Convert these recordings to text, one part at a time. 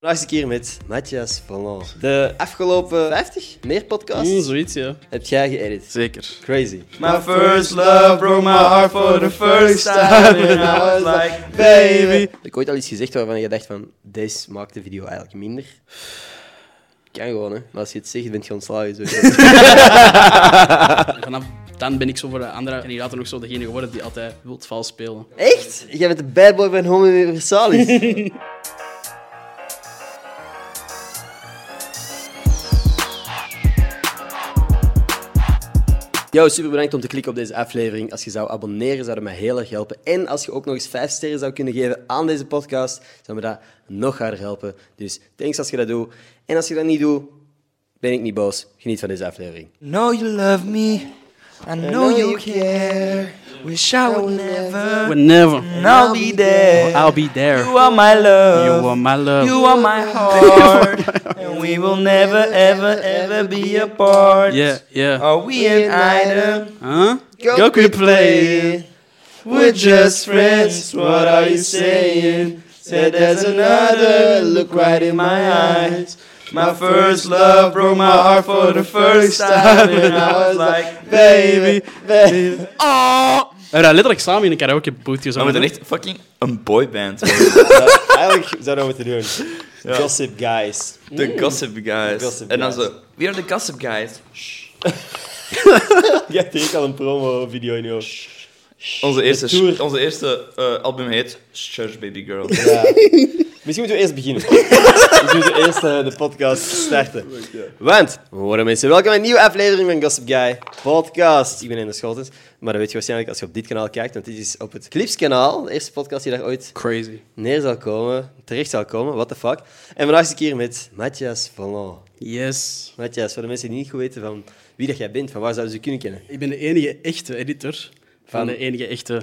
Vandaag zit ik hier met Matthias Vernon. De afgelopen 50 meer podcasts Mm, zoiets, ja. heb jij geëdit. Zeker. Crazy. My first love broke my heart for the first time And I was like, baby Heb ik ooit al iets gezegd waarvan je dacht van, deze maakt de video eigenlijk minder? Kan gewoon, hè. Maar als je het zegt, bent je ontslagen. Zo. Vanaf dan ben ik zo voor de andere kandidaten nog zo degene geworden die altijd wilt vals spelen. Echt? Jij bent de bad boy van Homo Universalis. Yo, super bedankt om te klikken op deze aflevering. Als je zou abonneren, zou dat mij heel erg helpen. En als je ook nog eens 5 sterren zou kunnen geven aan deze podcast, zou me dat nog harder helpen. Dus thanks als je dat doet. En als je dat niet doet, ben ik niet boos. Geniet van deze aflevering. Know you love me I know you care Wish I would never Whenever. And I'll be there I'll be there. You are my love You are my love. You are my heart And we will never ever ever be apart Yeah, yeah. Are we an item? Huh? Go quit playing. We're just friends, what are you saying? Said there's another, look right in my eyes. My first love broke my heart for the first time. And I was like, baby, baby. Oh! We hebben dat letterlijk samen in een karaoke booth Maar we gezongen. moeten echt fucking een boyband worden. Eigenlijk zouden we dat moeten doen. Gossip guys. De Gossip Guys. Gossip en dan Guys. zo, we are the Gossip Guys. Je hebt hier al een promo-video in je hoofd. Onze eerste, tour. onze eerste eh, album heet Church Baby Girl. Ja. Misschien moeten we eerst beginnen. Misschien moeten we eerst eh, de podcast starten. Want, horen mensen, welkom bij een nieuwe aflevering van Gossip Guy Podcast. Ik ben Ender Scholtens, maar dat weet je waarschijnlijk als je op dit kanaal kijkt, want dit is op het Clips-kanaal, de eerste podcast die daar ooit Crazy. neer zal komen, terecht zal komen, what the fuck. En vandaag zit ik hier met Matthias Vallon. Yes. Matthias, voor de mensen die niet goed weten van wie dat jij bent, van waar zouden ze kunnen kennen? Ik ben de enige echte editor van de enige echte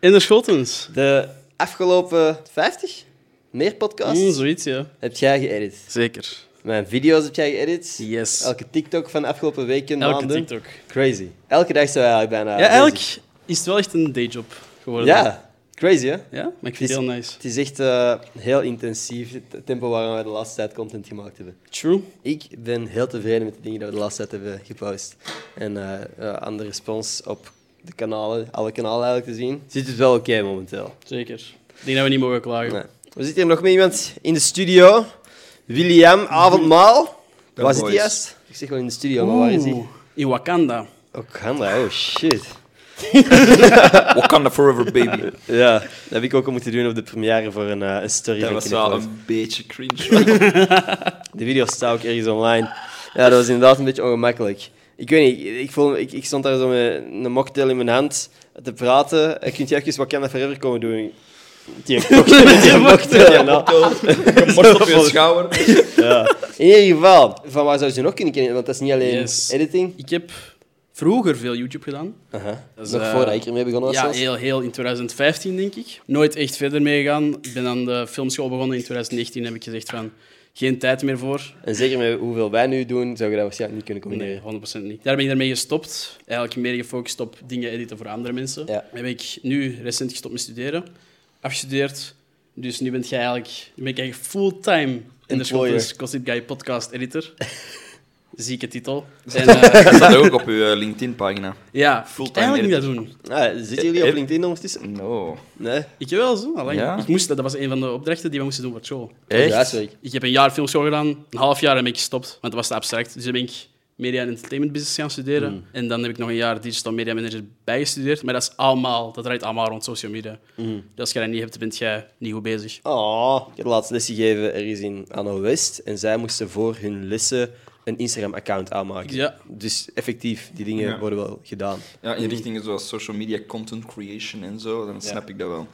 Ender Schotens. De afgelopen 50 meer podcasts Mm, zoiets, ja. heb jij geëdit. Zeker. Mijn video's heb jij geëdit. Yes. Elke TikTok van de afgelopen weken, Elke maanden. TikTok. Crazy. Elke dag je eigenlijk bijna... Ja, bezig. eigenlijk is het wel echt een dayjob geworden. Ja, crazy hè? Ja, maar ik vind Het is- heel nice. Het is echt eh, heel intensief, het tempo waarin we de laatste tijd content gemaakt hebben. True. Ik ben heel tevreden met de dingen die we de laatste tijd hebben gepost. En eh, aan de respons op de kanalen, alle kanalen eigenlijk te zien, zit het wel oké momenteel. Zeker. Ik denk dat we niet mogen klagen. Nee. We zitten hier nog met iemand in de studio. William Avondmaal. Waar zit hij juist? Ik zeg wel in de studio, maar waar is hij? In Wakanda. Wakanda, oh shit. Wakanda Forever Baby. Ja, dat heb ik ook al moeten doen op de première voor een, eh, een story Dat was wel een beetje cringe. De video staat ook ergens online. Ja, dat was inderdaad een beetje ongemakkelijk. Ik weet niet, ik, voel, ik, ik stond daar zo met een mocktail in mijn hand te praten. En kunt je even Wakanda Forever komen doen? Die cocktail met die mocktail. Mort op je schouder. Ja. In ieder geval, van waar zou je ze nog kunnen kennen? Want dat is niet alleen Yes. editing. Ik heb vroeger veel YouTube gedaan. Aha. Dat is, nog eh, voordat ik ermee begonnen was Ja, zelfs. heel, heel in 2015 denk ik. Nooit echt verder meegegaan. Ik ben aan de filmschool begonnen in 2019. Heb ik gezegd van geen tijd meer voor. En zeker met hoeveel wij nu doen, zou je dat waarschijnlijk niet kunnen Nee, combineren. 100% niet. Daar ben ik daarmee gestopt. Eigenlijk meer gefocust op dingen editen voor andere mensen. Ja. Heb ik nu recent gestopt met studeren. Afgestudeerd. Dus nu ben, jij eigenlijk, ben ik eigenlijk fulltime in de. Schotens Gossip Guy podcast editor. Zieke titel. En, eh, Dat staat ook op uw eh, LinkedIn-pagina. ja, Fulltime eigenlijk niet dat doen. Ah, zitten jullie op Eh, LinkedIn ondertussen? No. Nee. Ik wel zo, alleen Ja? ik moest, dat was een van de opdrachten die we moesten doen voor het show. Echt? Ik heb een jaar filmschool gedaan, een half jaar heb ik gestopt, want dat was te abstract. Dus dan ben ik media en entertainment business gaan studeren. Mm. En dan heb ik nog een jaar digital media manager bijgestudeerd. Maar dat is allemaal, dat draait allemaal rond social media. Mm. Dus als je dat niet hebt, bent jij niet goed bezig. Oh, ik heb laatst lesje gegeven ergens in Anno West. En zij moesten voor hun lessen een Instagram-account aanmaken. Ja. Dus effectief, die dingen Ja. worden wel gedaan. Ja, in richtingen zoals social media content creation en zo, dan snap ik dat wel.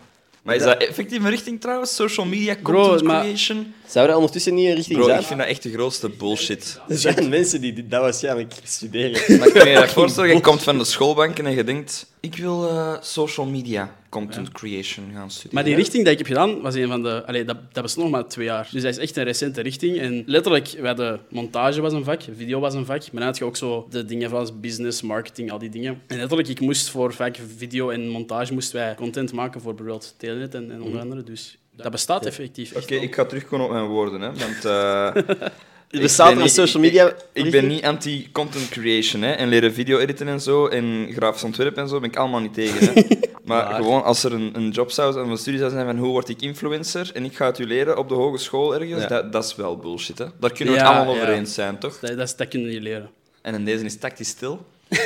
Maar is dat effectief een richting trouwens? Social media Bro, content maar- creation? Zou dat ondertussen niet een richting Bro, zijn? ik vind dat echt de grootste bullshit. Er zijn mensen die dat waarschijnlijk studeren. Maar ik kan je dat voorstellen, je komt van de schoolbanken en je denkt, ik wil eh, social media content creation gaan studeren. Maar die richting die ik heb gedaan, was een van de... Allee, dat, dat bestond nog maar twee jaar. Dus dat is echt een recente richting. En letterlijk, we hadden montage was een vak, video was een vak. Maar dan had je ook zo de dingen van business, marketing, al die dingen. En letterlijk, ik moest voor vak video en montage moesten wij content maken voor bijvoorbeeld Telenet en, en onder andere. Dus Dat bestaat effectief. Oké, ik ga terugkomen op mijn woorden, hè. Want... eh, Er ik bestaat er een niet- social media... Ik, ik ben niet anti-content creation, hè. En leren video editen en zo, en grafisch ontwerpen en zo, ben ik allemaal niet tegen, hè. Maar gewoon, als er een, een job zou zijn, of een studie zou zijn van hoe word ik influencer, en ik ga het u leren op de hogeschool ergens, Ja. dat, dat is wel bullshit, hè. Daar kunnen we Ja, het allemaal ja. over eens zijn, toch? Dat, dat, dat kun je niet leren. En in deze is tactisch stil.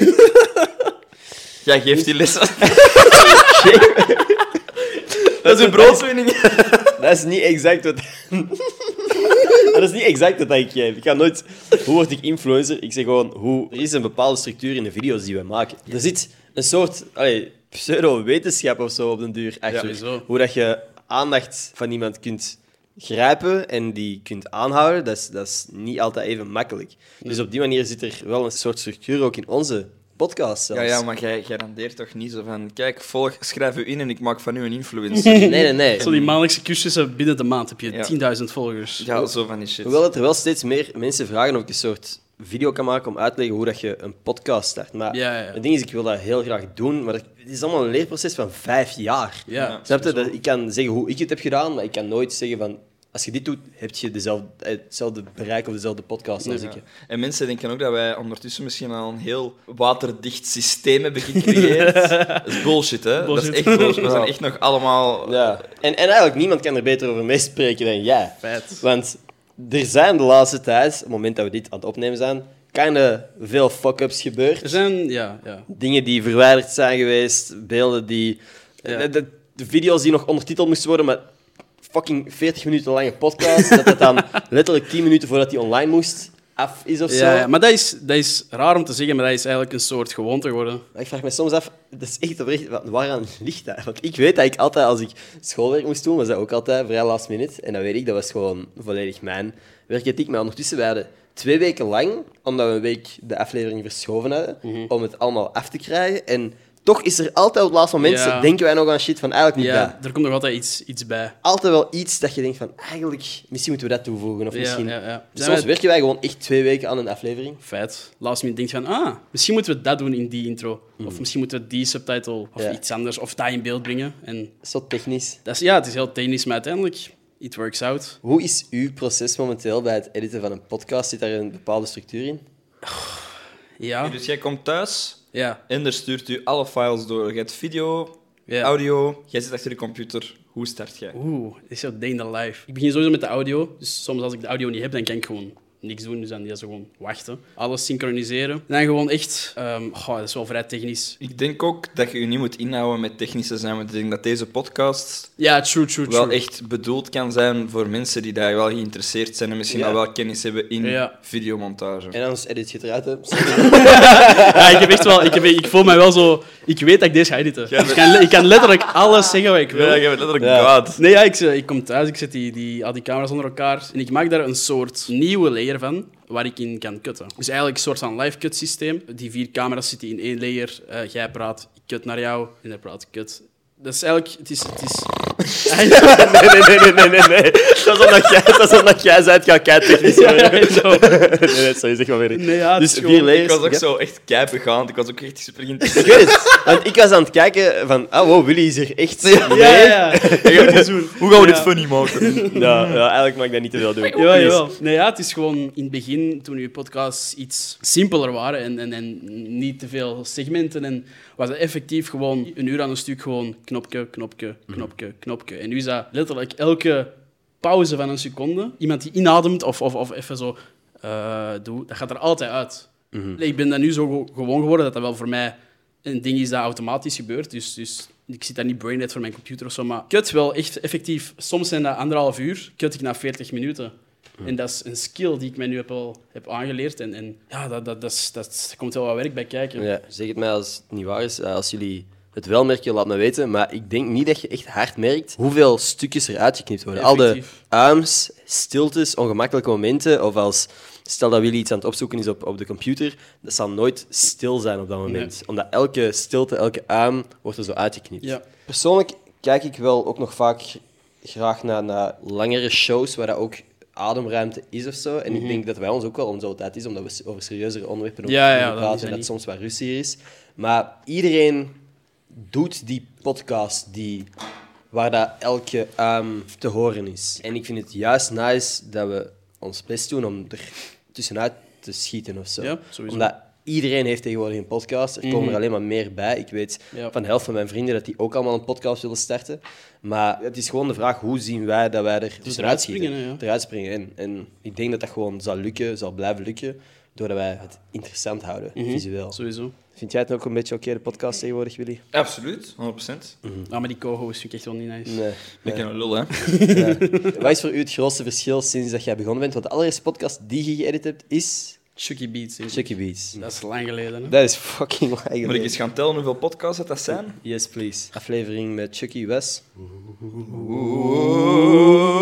Jij geeft die lessen. dat is uw broodwinning. Dat is niet exact wat... dat is niet exact wat ik geef. Ik ga nooit... Hoe word ik influencer? Ik zeg gewoon, hoe... Er is een bepaalde structuur in de video's die we maken. Er zit een soort allee, pseudo-wetenschap of zo op den duur achter. sowieso. hoe dat je aandacht van iemand kunt grijpen en die kunt aanhouden, dat is, dat is niet altijd even makkelijk. Dus op die manier zit er wel een soort structuur ook in onze podcast zelfs. Ja, ja, maar jij garandeert toch niet zo van... Kijk, volg, schrijf u in en ik maak van u een influencer. Nee, nee, nee. Zo die maandelijkse cursussen binnen de maand heb je Ja. 10.000 volgers. ja, zo van die shit. Hoewel het er wel steeds meer mensen vragen of ik een soort video kan maken om uit te leggen hoe dat je een podcast start. Maar Ja, ja, ja. het ding is, ik wil dat heel graag doen, maar het is allemaal een leerproces van vijf jaar. Ja, Snap je? Dat, ik kan zeggen hoe ik het heb gedaan, maar ik kan nooit zeggen van... Als je dit doet, heb je dezelfde, eh, hetzelfde bereik of dezelfde podcast als Ja. ik. En mensen denken ook dat wij ondertussen misschien al een heel waterdicht systeem hebben gecreëerd. dat is bullshit, hè? Dat is echt bullshit. We zijn echt nog allemaal... Ja. En, en eigenlijk, niemand kan er beter over meespreken dan jij. Feit. Want er zijn de laatste tijd, op het moment dat we dit aan het opnemen zijn, kinda veel fuck-ups gebeurd. Er zijn, ja, ja. dingen die verwijderd zijn geweest, beelden die... Ja. De, de- de video's die nog ondertiteld moesten worden, maar fucking 40 minuten lange podcast, dat het dan letterlijk 10 minuten voordat die online moest af is of zo. Ja, ja, maar dat is, dat is raar om te zeggen, maar dat is eigenlijk een soort gewoonte geworden. Maar ik vraag me soms af, dat is echt oprecht, wa- waaraan ligt dat? Want ik weet dat ik altijd, als ik schoolwerk moest doen, was dat ook altijd vrij last minute. En dan weet ik, dat was gewoon volledig mijn werkethiek. Maar ondertussen, we hadden twee weken lang, omdat we een week de aflevering verschoven hadden, Mhm. om het allemaal af te krijgen. En toch is er altijd op het laatste moment, Ja. denken wij nog aan shit van eigenlijk niet dat. Ja, er komt nog altijd iets, iets bij. Altijd wel iets dat je denkt van, eigenlijk, misschien moeten we dat toevoegen. Of Ja, misschien... ja, ja. Dus soms wij- werken wij gewoon echt twee weken aan een aflevering. Feit. Last minute denkt van, ah, misschien moeten we dat doen in die intro. Of misschien moeten we die subtitle of Ja. iets anders, of dat in beeld brengen. En Zo technisch. dat is, ja, het is heel technisch, maar uiteindelijk, it works out. Hoe is uw proces momenteel bij het editen van een podcast? Zit daar een bepaalde structuur in? Ja, Dus jij komt thuis ja, en er stuurt u alle files door. Je hebt video, ja. audio, jij zit achter de computer. Hoe start jij? Oeh, dit is zo day in the life. Ik begin sowieso met de audio. Dus soms als ik de audio niet heb, dan kan ik gewoon niks doen. Dus dan is gewoon wachten. Alles synchroniseren. En dan gewoon echt... ehm goh, dat is wel vrij technisch. Ik denk ook dat je je niet moet inhouden met technische zijn, want ik denk dat deze podcast Ja, true, true, true. wel echt bedoeld kan zijn voor mensen die daar wel geïnteresseerd zijn en misschien Ja. al wel kennis hebben in Ja. videomontage. En anders edit je het eruit. Hè. Ja, ik heb echt wel... Ik, heb, ik voel mij wel zo... Ik weet dat ik deze ga editen. Ik kan, ik kan letterlijk alles zeggen wat ik wil. Ja, jij bent letterlijk Ja. God. Nee, ja, ik, ik kom thuis, ik zet die, die, al die camera's onder elkaar en ik maak daar een soort nieuwe layer van waar ik in kan cutten. Dus eigenlijk een soort van live cut systeem. Die vier camera's zitten in één layer. Eh, jij praat, ik cut naar jou en hij praat, cut. Dat is eigenlijk... Het is... Het is... nee, nee, nee, nee, nee, nee. Dat is omdat jij, dat is omdat jij zei, het gaat Ja, ja, nee, nee, sorry, zeg maar weer. Nee, ja, dus vier gewoon- layers. Ik was ook ja. zo echt kei begaan. Ik was ook echt super Ik geïnteresseerd. weet het. Want ik was aan het kijken van, oh wow, Willy is er echt Ja, mee. ja, ja. Hoe gaan we Ja. dit funny maken? Ja, ja, eigenlijk mag ik dat niet te veel doen. Ja, jawel. Nee, ja, het is gewoon in het begin, toen uw podcasts iets simpeler waren en, en, en niet te veel segmenten, en was het effectief gewoon een uur aan een stuk gewoon knopje, knopje, knopje, knopje. En nu is dat letterlijk elke pauze van een seconde, iemand die inademt of, of, of even zo doet, dat gaat er altijd uit. Ik ben dat nu zo ge- gewoon geworden dat dat wel voor mij een ding is dat automatisch gebeurt. Dus, dus ik zit daar niet brain dead voor mijn computer of zo. Maar cut wel echt effectief. Soms zijn dat anderhalf uur, cut ik na 40 minuten. En dat is een skill die ik mij nu heb, al, heb aangeleerd. En, en ja, dat, dat, dat, is- dat, komt wel wat werk bij kijken. Ja, zeg het mij als het niet waar is. Eh, Als jullie het wel merken, laat me weten. Maar ik denk niet dat je echt hard merkt hoeveel stukjes er uitgeknipt worden. Al de arms, stiltes, ongemakkelijke momenten. Of als, stel dat Willy iets aan het opzoeken is op, op de computer, dat zal nooit stil zijn op dat moment. Nee. Omdat elke stilte, elke arm wordt er zo uitgeknipt. Ja. Persoonlijk kijk ik wel ook nog vaak graag naar, naar langere shows waar dat ook ademruimte is of zo. En ik denk dat bij ons ook wel om zo'n tijd is, omdat we over serieuzere onderwerpen ook Mhm. Ja, ja, praten is en dat soms wat rustiger is. Maar iedereen doet die podcast die waar dat elke ehm, te horen is. En ik vind het juist nice dat we ons best doen om er tussenuit te schieten of zo. Ja, sowieso. Omdat iedereen heeft tegenwoordig een podcast. Er komen er alleen maar meer bij. Ik weet Ja. van de helft van mijn vrienden dat die ook allemaal een podcast willen starten. Maar het is gewoon de vraag, hoe zien wij dat wij er tussenuit eruit schieten? springen, hè, ja. Eruit springen. En, en ik denk dat dat gewoon zal lukken, zal blijven lukken, doordat wij het interessant houden, Mhm. visueel. Sowieso. Vind jij het ook een beetje oké, de podcast tegenwoordig, Willy? Absoluut, 100%. Ah, maar die co-host vind ik echt wel niet nice. Nee. Beetje een lul, hè? Wat is voor u het grootste verschil sinds dat jij begonnen bent? Want de allereerste podcast die je geëdit hebt, is Chucky Beats. ik. Chucky Beats. Dat is lang geleden. Hè? Dat is fucking lang Moet ik geleden. eens gaan tellen hoeveel podcasts het dat zijn? Yes, please. Aflevering met Chucky Wes.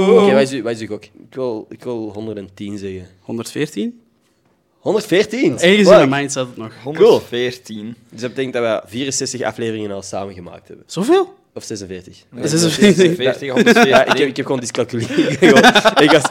Oké, is uw wat is uw gok? Ik wil, ik wil 110 zeggen. 114? 114? Ergens in mijn mind staat het nog. 114. Dus dat betekent dat we 64 afleveringen al samen gemaakt hebben. Zoveel? Of 46. Dat is een 46, 140. Ja, ik heb, ik heb gewoon dyscalculie. Ik was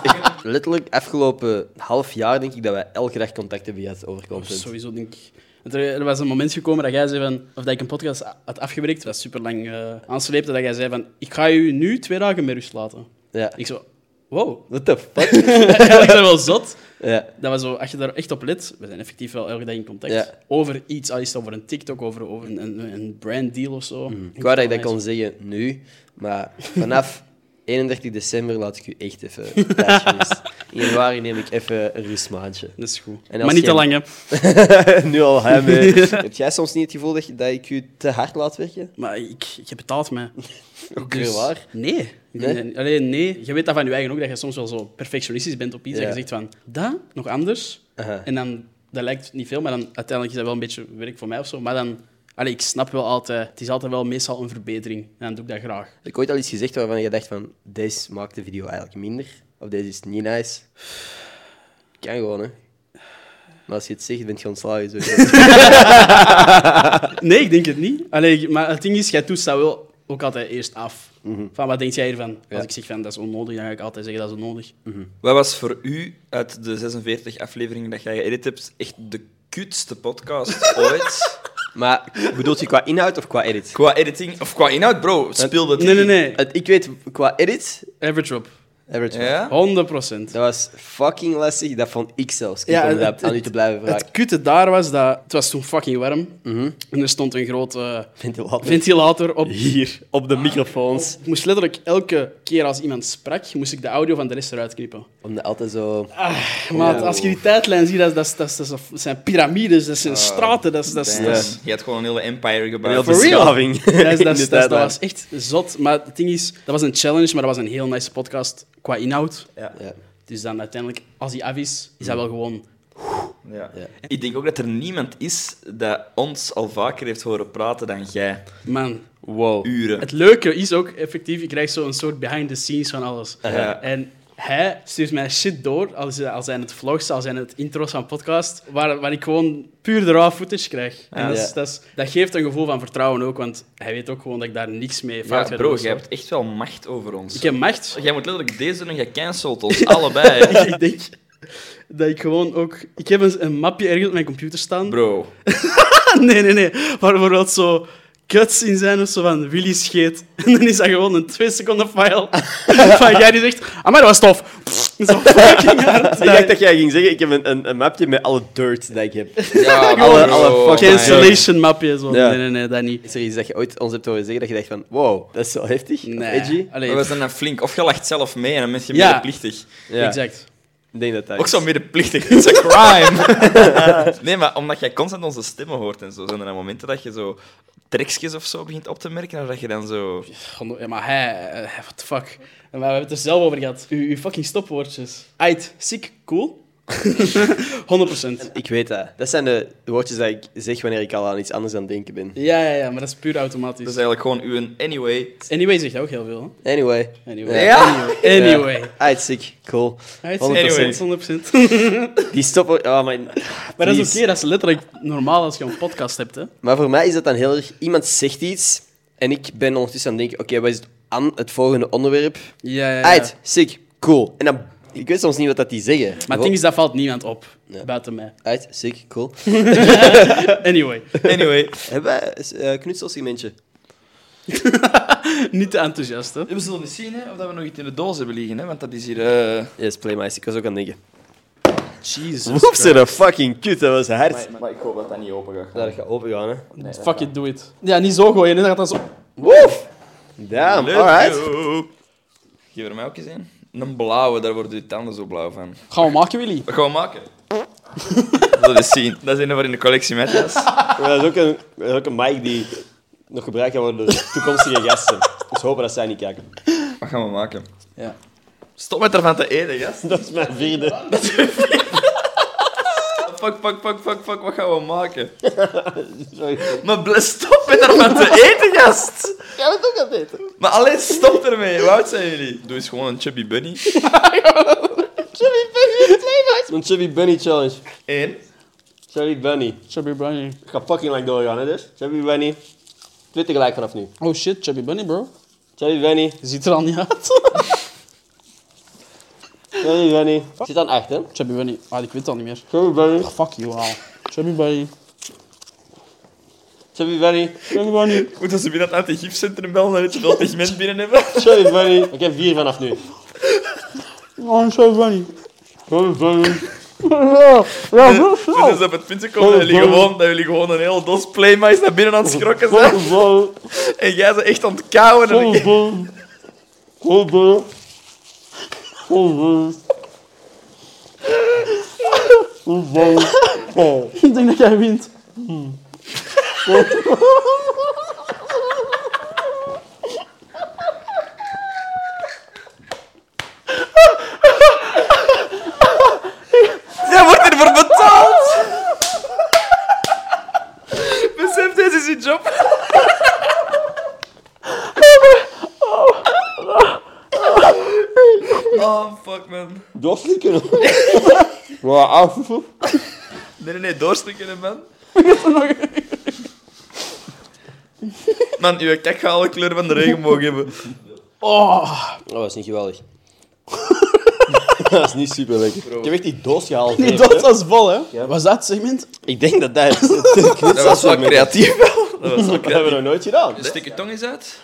letterlijk afgelopen half jaar denk ik dat wij elke dag contact hebben gehad over content. Sowieso denk ik. Want Er, er was een moment gekomen dat jij zei van, of dat ik een podcast had afgewerkt, dat was super lang uh, aansleepte, dat jij zei van, ik ga u nu twee dagen met rust laten. Ja. Ik zo, wow. What the fuck? Eigenlijk is dat wel zot. ja. Dat was zo, als je daar echt op let, we zijn effectief wel elke dag in contact, Ja. over iets, al is het over een TikTok, over, over een, een, een branddeal of zo. Ik wou dat ik dat kon zeggen nu, maar vanaf 31 december laat ik u echt even. In januari neem ik even een rustmaandje. Dat is goed. En als Maar niet te lang, hè. nu al hè. Heb jij soms niet het gevoel dat, je- dat ik u te hard laat werken? Maar ik, ik heb betaald mij. Ook weer waar. Nee. Ik Nee? Je weet dat van je eigen ook, dat je soms wel zo perfectionistisch bent op iets. Ja. Dat je zegt van, dat, nog anders. Aha. En dan, dat lijkt niet veel, maar dan uiteindelijk is dat wel een beetje werk voor mij of zo. Maar dan, allee, ik snap wel altijd, het is altijd wel meestal een verbetering. En dan doe ik dat graag. Heb ik ooit al iets gezegd waarvan je dacht van, deze maakt de video eigenlijk minder? Of deze is niet nice? Kan gewoon, hè. Maar als je het zegt, ben je ontslagen. Nee, ik denk het niet. Allee, maar het ding is, jij toetst dat wel ook altijd eerst af. Van, wat denk jij hiervan? Als ik zeg van, dat is onnodig, dan ga ik altijd zeggen, dat is onnodig. Wat was voor u uit de 46 afleveringen dat jij geëdit hebt echt de kutste podcast ooit? maar bedoelt je qua inhoud of qua edit? qua editing of qua inhoud, bro? Speelde het Nee, nee, niet? nee. Ik weet, qua edit, Average Rob. Average. Ja? 100 procent. Dat was fucking lastig. Dat vond ik zelfs. Ik Ja, om het- dat aan u te blijven vragen. Het kutte daar was dat... Het was toen fucking warm. Mhm. En er stond een grote Ventilator. ventilator op. Hier, op de microfoons. Ik moest letterlijk elke keer als iemand sprak, moest ik de audio van de rest eruit knippen. Omdat altijd zo... Maar als je die tijdlijn ziet, dat, dat, dat, dat, dat zijn piramides, dat zijn straten. Dat, is- dat, Je had gewoon een hele empire Heel gebouwd. For real? beschaving. dat, is- dat, is- In de dat, is- dat tijdlijn. was echt zot. Maar het ding is, dat was een challenge, maar dat was een heel nice podcast qua inhoud. Ja. Dus dan uiteindelijk, als die af is, is dat wel gewoon... Ja. Ja. Ik denk ook dat er niemand is dat ons al vaker heeft horen praten dan jij. Man, Wow. Uren. het leuke is ook effectief, je krijgt zo een soort behind the scenes van alles. Ja. En hij stuurt mij shit door, als, als zijn het vlogs, als zijn het intro's van podcast, waar, waar ik gewoon puur de raw footage krijg. En Ja. dat, is, Ja. dat, is- dat geeft een gevoel van vertrouwen ook, want hij weet ook gewoon dat ik daar niks mee fout Ja, bro, jij hebt echt wel macht over ons. Ik heb macht. Jij moet letterlijk deze doen en jij cancelt ons allebei. ik denk dat ik gewoon ook... Ik heb een, een mapje ergens op mijn computer staan. Bro. nee, nee, nee. Waar bijvoorbeeld zo cuts in zijn of zo van Willy scheet. En dan is dat gewoon een twee seconden file van jij die zegt, ah, maar dat was tof. Zo fucking hard. Ik dacht dat jij ging zeggen, ik heb een, een, een mapje met alle dirt dat ik heb. Ja, Alle- alle fucking Cancellation mapje. Zo. Ja. Nee, nee, nee, dat niet. Is er iets dat je ooit ons hebt horen zeggen dat je dacht van, wow, dat is zo heftig? Nee. edgy? Allee, Maar we zijn dan flink. Of je lacht zelf mee en dan ben je Ja. medeplichtig. Ja, Exact. ik denk dat dat Ook zo medeplichtig. Is een crime. nee, maar omdat jij constant onze stemmen hoort en zo, zijn er dan momenten dat je zo trekjes of zo begint op te merken, dat je dan zo... Ja, maar hij... eh, what the fuck. En we hebben het er zelf over gehad. Uw, fucking stopwoordjes. Ait, sick, cool. 100%. Ik weet dat. Dat zijn de woordjes dat ik zeg wanneer ik al aan iets anders aan het denken ben. Ja, ja, ja, maar dat is puur automatisch. Dat is eigenlijk gewoon uw anyway. Anyway zegt ook heel veel. Hè? Anyway. Anyway. Ja. Anyway. anyway. Uit, sick. Cool. Hij is 100%. anyway. 100%. Die stoppen... Oh, maar, Maar dat is oké, dat is letterlijk normaal als je een podcast hebt. Hè? Maar voor mij is dat dan heel erg... Iemand zegt iets en ik ben ondertussen aan het denken, oké, wat is het, aan het volgende onderwerp? Ja, ja, ja. Uit, sick, cool. En dan... Ik weet soms niet wat dat die zeggen. Maar het ding is, dat valt niemand op. Ja. Buiten mij. Uit, sick, cool. Anyway. Anyway. Hebben wij een uh, knutselsegmentje? Niet te enthousiast, hè? We zullen eens zien hè, of dat we nog iets in de doos hebben liggen, hè, want dat is hier... eh, Yes, Playmaster. Ik was ook aan het denken. Jesus. Oeps, een fucking kut. Dat was hard. Maar, maar ik hoop dat dat niet open gaat. Dat gaat open gaan, hè. Fuck it, do it. Ja, niet zo gooien, hè. Dan gaat dat zo... Woef! Damn, alright. Geef er mij ook eens een. Een blauwe, daar worden je tanden zo blauw van. Gaan we maken, Willy? Wat gaan we maken? Dat is zien. Dat is een voor in de collectie met is. Dat is ook een, dat is ook een mic die nog gebruikt kan worden door toekomstige gasten. Dus hopen dat zij niet kijken. Wat gaan we maken? Ja. Stop met ervan te eten, gast. Dat is mijn vierde. Fuck, fuck, fuck, fuck, fuck, wat gaan we maken? Sorry. Maar ble- stop met ervan te eten, gast! Jij bent ook aan het eten. Maar alleen stop ermee. Hoe oud zijn jullie? Doe eens gewoon een chubby bunny. Chubby Bunny, Playmaster. Een Chubby Bunny challenge. Eén. Chubby Bunny. Chubby Bunny. Het gaat fucking lang doorgaan, hè, dus. Chubby Bunny. Twee tegelijk vanaf nu. Oh shit, Chubby Bunny, bro. Chubby Bunny. Je ziet er al niet uit. Chubby Bunny. Zit aan echt, hè? Chubby Bunny. Ah, ik weet het al niet meer. Chubby Bunny. Oh, fuck you, al. Chubby Bunny. Chubby Bunny. Chubby Bunny. Moet als ze binnen het antigifcentrum bellen, dan weet je wel pigment binnen hebben. Chubby Bunny. Ik heb vier vanaf nu. Oh, Chubby Bunny. Chubby Bunny. Ja, ja, Dus is op het punt gekomen dat jullie gewoon, dat jullie gewoon een hele dos playmice naar binnen aan het schrokken zijn. En jij bent echt aan het kauwen. En ik- Ik denk dat jij wint. Jij wordt ervoor betaald! Besef, deze is je job. Oh, fuck, man. Doorslikken. Wow, af. Nee, nee, nee, doorstikken, hè, man. Man, uw kak gaat alle kleur van de regenboog hebben. Oh. Oh, dat is niet geweldig. dat is niet super lekker. Ik heb echt die doos gehaald. Die doos was vol, hè? Was dat het segment? Ik denk dat dat Dat was wel creatief, wel. Dat was wel Dat hebben we nog nooit gedaan. Stik je tong eens uit.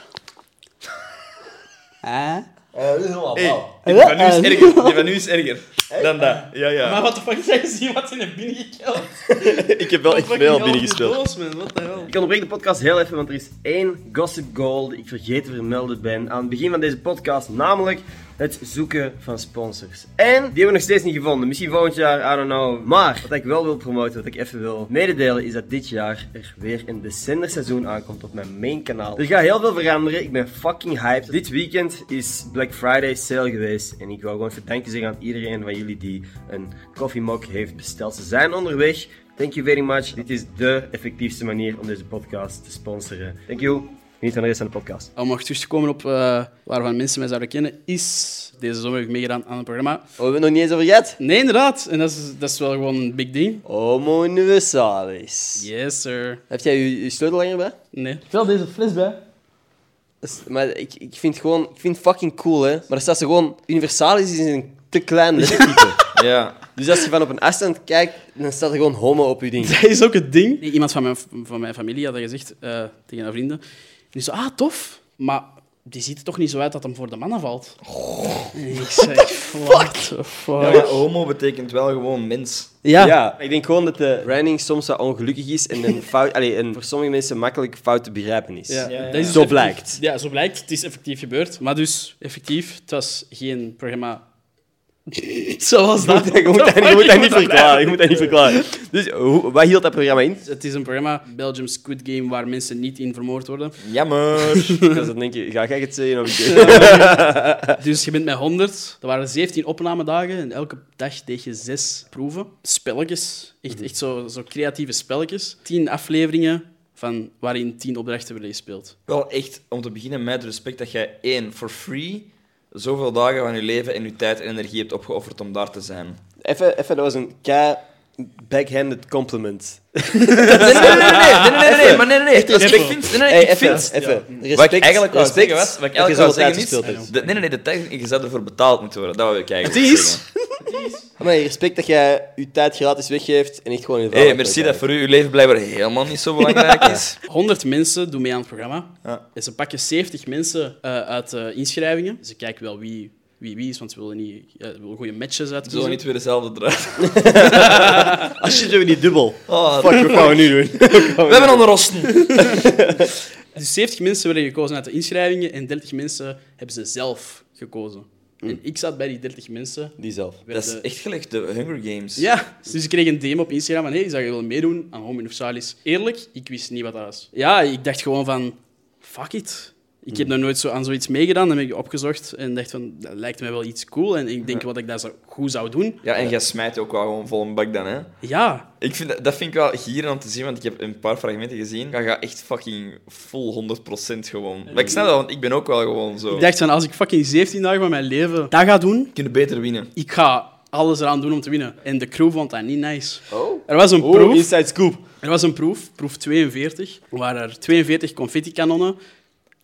Hè? Dat is helemaal Hey, die van nu is erger. Die van nu is erger dan dat. Ja, ja. Maar wat de fuck heb je gezien wat in de binnen gekeld? Ik heb wel echt veel binnengespeeld. Doos, man. Wat de hel? Ik onderbreek de podcast heel even, want er is één gossip goal die ik vergeten te vermelden ben aan het begin van deze podcast, namelijk het zoeken van sponsors. En die hebben we nog steeds niet gevonden. Misschien volgend jaar, I don't know. Maar wat ik wel wil promoten, wat ik even wil mededelen, is dat dit jaar er weer een descenderseizoen aankomt op mijn main kanaal. Er gaat heel veel veranderen. Ik ben fucking hyped. Dit weekend is Black Friday sale geweest en ik wil gewoon even dankje zeggen aan iedereen van jullie die een koffiemok heeft besteld. Ze zijn onderweg. Thank you very much. Dit is de effectiefste manier om deze podcast te sponsoren. Thank you. Geniet van de rest van de podcast. Om nog terug te komen op eh, waarvan mensen mij zouden kennen, is... Deze zomer heb ik meegedaan aan een programma. Oh, we hebben het nog niet eens over gehad. Nee, inderdaad. En dat is, dat is wel gewoon een big ding. Homo universalis. Yes, sir. Heb jij je, je sleutel langer bij? Nee. Veel deze fles bij. Dat is- maar ik, ik vind het gewoon... Ik vind het fucking cool, hè. Maar er staat zo gewoon... Universalis is een te klein lettertype. Ja. dus als je van op een afstand kijkt, dan staat er gewoon homo op je ding. Dat is ook het ding. Iemand van mijn, van mijn familie had dat gezegd eh, tegen haar vrienden. Die zei, ah, tof. Maar die ziet er toch niet zo uit dat hem voor de mannen valt. En ik zeg, what the fuck. Ja, homo betekent wel gewoon mens. Ja. Ja, ik denk gewoon dat de branding soms wat ongelukkig is en een fout, allee, en voor sommige mensen makkelijk fout te begrijpen is. Ja, Ja, ja. dat is dus Zo blijkt. Ja, zo blijkt. Het is effectief gebeurd. Maar dus, effectief, het was geen programma... Zoals dat. Je moet, dat, je moet dat niet verklaren. Je moet dat niet verklaren. Dus hoe, wat hield dat programma in? Het is een programma, Belgium Squid Game, waar mensen niet in vermoord worden. Jammer. Ik was dan denken, ga jij het zeggen of ik... Dus je bent met 100. Er waren 17 opnamedagen en elke dag deed je zes proeven. Spelletjes. Echt, echt zo, zo creatieve spelletjes. 10 afleveringen van waarin 10 opdrachten werden gespeeld. Wel echt, om te beginnen, met respect dat jij één, for free, zoveel dagen van je leven en je tijd en energie hebt opgeofferd om daar te zijn. Even, even, dat was een kei backhanded compliment. Nee, nee, nee, nee, nee, nee, nee, nee, nee, maar nee, nee, nee. respect. Ik vind, nee, nee, Hey, ik vind... even. Respect, Wat ik eigenlijk wou respect zeggen was, wat ik eigenlijk wou tijd zeggen is, nee, nee, nee, de tijd, je zou ervoor betaald moeten worden. Dat wil ik eigenlijk zeggen. Maar respect dat jij je tijd gratis weggeeft en echt gewoon in de hey, merci dat voor u uw leven blijkbaar helemaal niet zo belangrijk is. 100 mensen doen mee aan het programma. Ja. En ze pakken 70 mensen eh, uit uh, inschrijvingen. Ze kijken wel wie wie, wie is, want ze willen, niet, ja, ze willen goede matches uit. Ze zullen niet weer dezelfde draad. Als je het niet dubbel. Oh, Fuck, wat gaan we nu doen? we hebben aan de rosten. Dus 70 mensen werden gekozen uit de inschrijvingen en 30 mensen hebben ze zelf gekozen. En ik zat bij die 30 mensen. Die zelf. Dat is echt gelijk de Hunger Games. Ja, dus ik kreeg een DM op Instagram van hey, zou je willen meedoen aan Home Universalis? Eerlijk, ik wist niet wat dat was. Ja, ik dacht gewoon van, fuck it. Ik heb nog nooit zo aan zoiets meegedaan. Dan heb ik opgezocht en dacht van, dat lijkt mij wel iets cool. En ik denk wat ik daar zo goed zou doen. Ja, en jij smijt ook wel gewoon vol een bak dan, hè? Ja. Ik vind, dat- vind ik wel hier om te zien, want ik heb een paar fragmenten gezien. Dat gaat echt fucking full 100% gewoon. Maar ik snap dat, want ik ben ook wel gewoon zo. Ik dacht van, als ik fucking 17 dagen van mijn leven dat ga doen, kunnen beter winnen. ik ga alles eraan doen om te winnen. En de crew vond dat niet nice. Oh. Er was een Oh, proef. inside scoop. Er was een proef, proef 42, waar er 42 confettikanonnen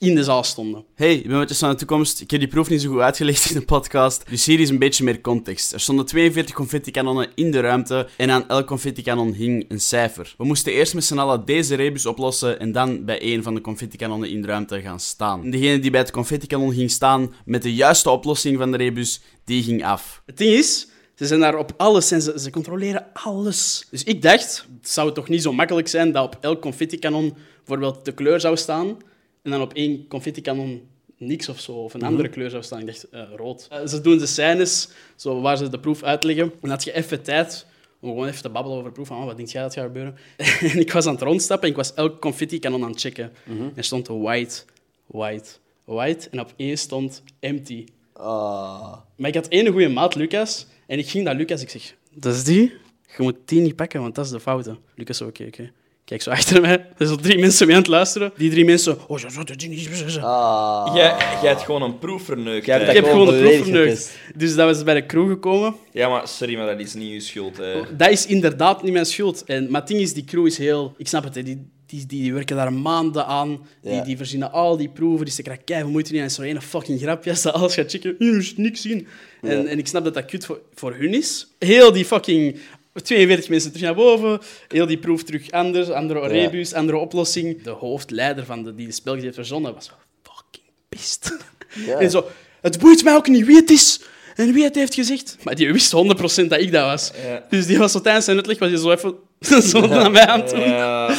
in de zaal stonden. Hey, ik ben Matjes van de toekomst. Ik heb die proef niet zo goed uitgelegd in de podcast, dus hier is een beetje meer context. Er stonden 42 confettikanonnen in de ruimte en aan elk confettikanon hing een cijfer. We moesten eerst met z'n allen deze rebus oplossen en dan bij een van de confettikanonnen in de ruimte gaan staan. En degene die bij het confettikanon ging staan met de juiste oplossing van de rebus, die ging af. Het ding is, ze zijn daar op alles en ze, ze controleren alles. Dus ik dacht, het zou toch niet zo makkelijk zijn dat op elk confettikanon bijvoorbeeld de kleur zou staan en dan op één confettikanon niks of zo, of een andere kleur zou staan. Ik dacht, eh, rood. Eh, ze doen de scènes zo, waar ze de proef uitleggen. En dan had je even tijd om gewoon even te babbelen over de proef. Van, oh, wat denk jij dat gaat gebeuren? en ik was aan het rondstappen en ik was elk confettikanon aan het checken. Er stond white, white, white. En op één stond empty. Ah. Maar ik had één goede maat, Lucas. En ik ging naar Lucas. Ik zeg, dat is die? Je moet die niet pakken, want dat is de foute. Lucas oké, oké. Kijk zo achter mij. Er zijn drie mensen mee aan het luisteren. Die drie mensen... Oh, zo, zo, die niet... Ah. Jij, jij hebt gewoon een proef verneukt. Jij hebt. Ik heb gewoon gewoon de proef volledig verneukt. Dus dat was bij de crew gekomen. Ja, maar sorry, maar dat is niet uw schuld. Hè. Dat is inderdaad niet mijn schuld. En, maar het ding is, die crew is heel... Ik snap het, hè. Die, die, die werken daar maanden aan. Die, Ja. die verzinnen al die proeven. Die steken daar keihard moeite in. En zo'n ene fucking grapje als ze alles gaat checken. Je moet niks zien. En, en ik snap dat dat kut voor, voor hun is. Heel die fucking... 42 mensen terug naar boven. Heel die proef terug anders. Andere rebus, andere oplossing. De hoofdleider van de, die de spel heeft verzonnen was fucking pist. Ja. En zo... Het boeit mij ook niet wie het is. En wie het heeft gezegd. Maar die wist 100% dat ik dat was. Ja. Dus die was zo tijdens zijn uitleg was hij zo even zo naar mij aan het. Ja,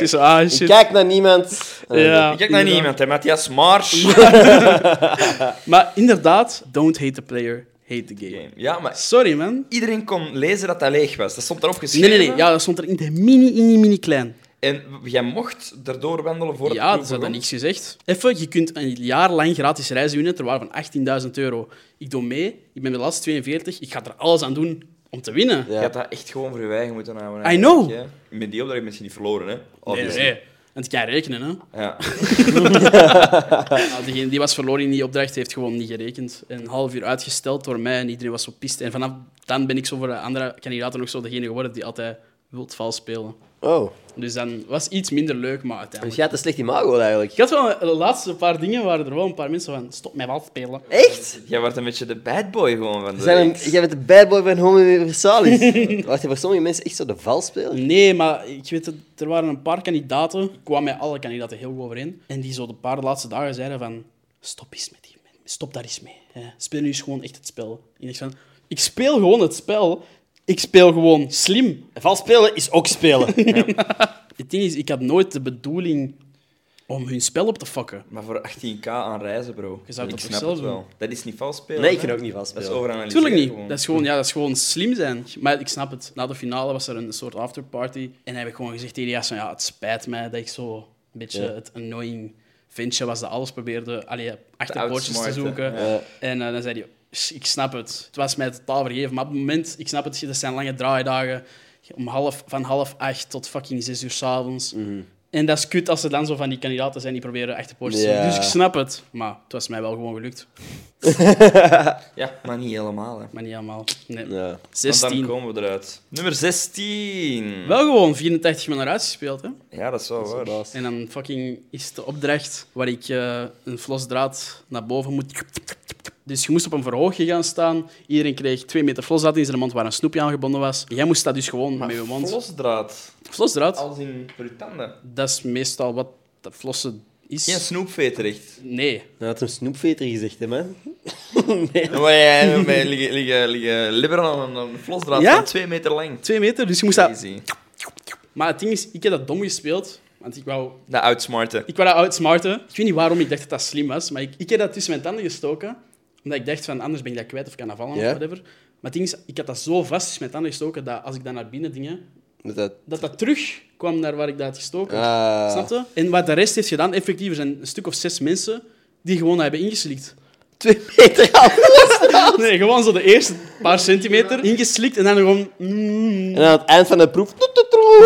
Ik zo, ah Ik shit. kijk naar niemand. Ja, Ik kijk naar niemand, hè. Matthias Mars. Maar inderdaad, don't hate the player, hate the game. Ja, maar Sorry, man. iedereen kon lezen dat dat leeg was. Dat stond erop Nee, geschreven. nee, nee. Ja, dat stond er in de mini, in mini klein. En jij mocht erdoor wandelen voor het Ja, ze hadden niks gezegd. Even, je kunt een jaar lang gratis reizen winnen ter waarde van 18.000 euro. Ik doe mee, ik ben de laatste 42, ik ga er alles aan doen om te winnen. Je had dat echt gewoon voor je eigen moeten houden. I know. hè. Met die opdracht misschien niet verloren, hè? Nee, Obviously. nee. Want ik kan rekenen, hè. Ja. Nou, degene die was verloren in die opdracht heeft gewoon niet gerekend. Een half uur uitgesteld door mij en iedereen was zo pist. En vanaf dan ben ik zo voor de andere kandidaten nog zo degene geworden die altijd wilt vals spelen. Oh. Dus dan was iets minder leuk, maar Dus uiteindelijk... jij hebt een slecht imago eigenlijk. Ik had wel de laatste paar dingen waren er wel een paar mensen van stop met vals spelen. Echt? Jij wordt een beetje de bad boy gewoon van de Zijn een, jij bent de bad boy van Home Universalis. Wacht, voor sommige mensen echt zo de val spelen? Nee, maar ik weet het, er waren een paar kandidaten. Ik kwam met alle kandidaten heel goed overeen. En die zo de paar laatste dagen zeiden van... Stop eens met die... Stop daar eens mee. hè. Speel nu eens gewoon echt het spel. En ik dacht van... Ik speel gewoon het spel. Ik speel gewoon slim. Vals spelen is ook spelen. Het ding is, ik had nooit de bedoeling om hun spel op te fokken. Maar voor 18k aan reizen, bro. Je zou ik dat toch snap zelf het wel. doen? Dat is niet vals spelen. Nee, ik kan ook niet vals Dat is spelen. overanalyseren. Tuurlijk niet. gewoon. Dat is, gewoon, ja, dat is gewoon slim zijn. Maar ik snap het. Na de finale was er een soort afterparty. En heb ik gewoon gezegd tegen van, ja, het spijt mij dat ik zo een beetje Ja. het annoying ventje was dat alles probeerde allee, achter Te poortjes te outsmarten. zoeken. Ja. En eh, dan zei hij, "Sh, ik snap het. Het was mij totaal vergeven. Maar op het moment, ik snap het, dat zijn lange draaidagen. Om half, van half acht tot fucking zes uur s'avonds. En dat is kut als er dan zo van die kandidaten zijn die proberen poortjes te zoeken. Dus ik snap het. Maar het was mij wel gewoon gelukt. Ja, maar niet helemaal. Hè. Maar niet allemaal. Nee. Ja. Want 16. dan komen we eruit. Nummer 16. Wel gewoon 84 minuten uitgespeeld, hè. Ja, dat is wel waar. Baas. En dan fucking is de opdracht waar ik eh, een flosdraad naar boven moet Dus je moest op een verhoogje gaan staan. Iedereen kreeg twee meter flosdraad in zijn mond waar een snoepje aan gebonden was. Jij moest dat dus gewoon met je mond... Flosdraad. Flosdraad, Als in voor je tanden. dat is meestal wat dat flossen is. Geen snoepveter, echt. Nee. Nou had een snoepveter gezegd, hè, man. nee. Maar jij met liggen, liggen, liggen aan een, flosdraad Ja? van twee meter lang. Twee meter, dus je moest dat... Maar het ding is, ik heb dat dom gespeeld. Want ik wou, Dat outsmarten. ik wou dat outsmarten. Ik weet niet waarom ik dacht dat dat slim was, maar ik, ik heb dat tussen mijn tanden gestoken. Omdat ik dacht van, anders ben ik dat kwijt of kan dat vallen Ja. of whatever. Maar het ding is, ik had dat zo vast tussen mijn tanden gestoken, dat als ik dat naar binnen dingen, Dat dat... dat dat terug kwam naar waar ik dat had gestoken. Ah. Snap je? En wat de rest heeft gedaan, effectief, er zijn een stuk of zes mensen die gewoon dat hebben ingeslikt. Twee meter af. Nee, gewoon zo de eerste paar centimeter ingeslikt en dan gewoon... mm. En aan het eind van de proef...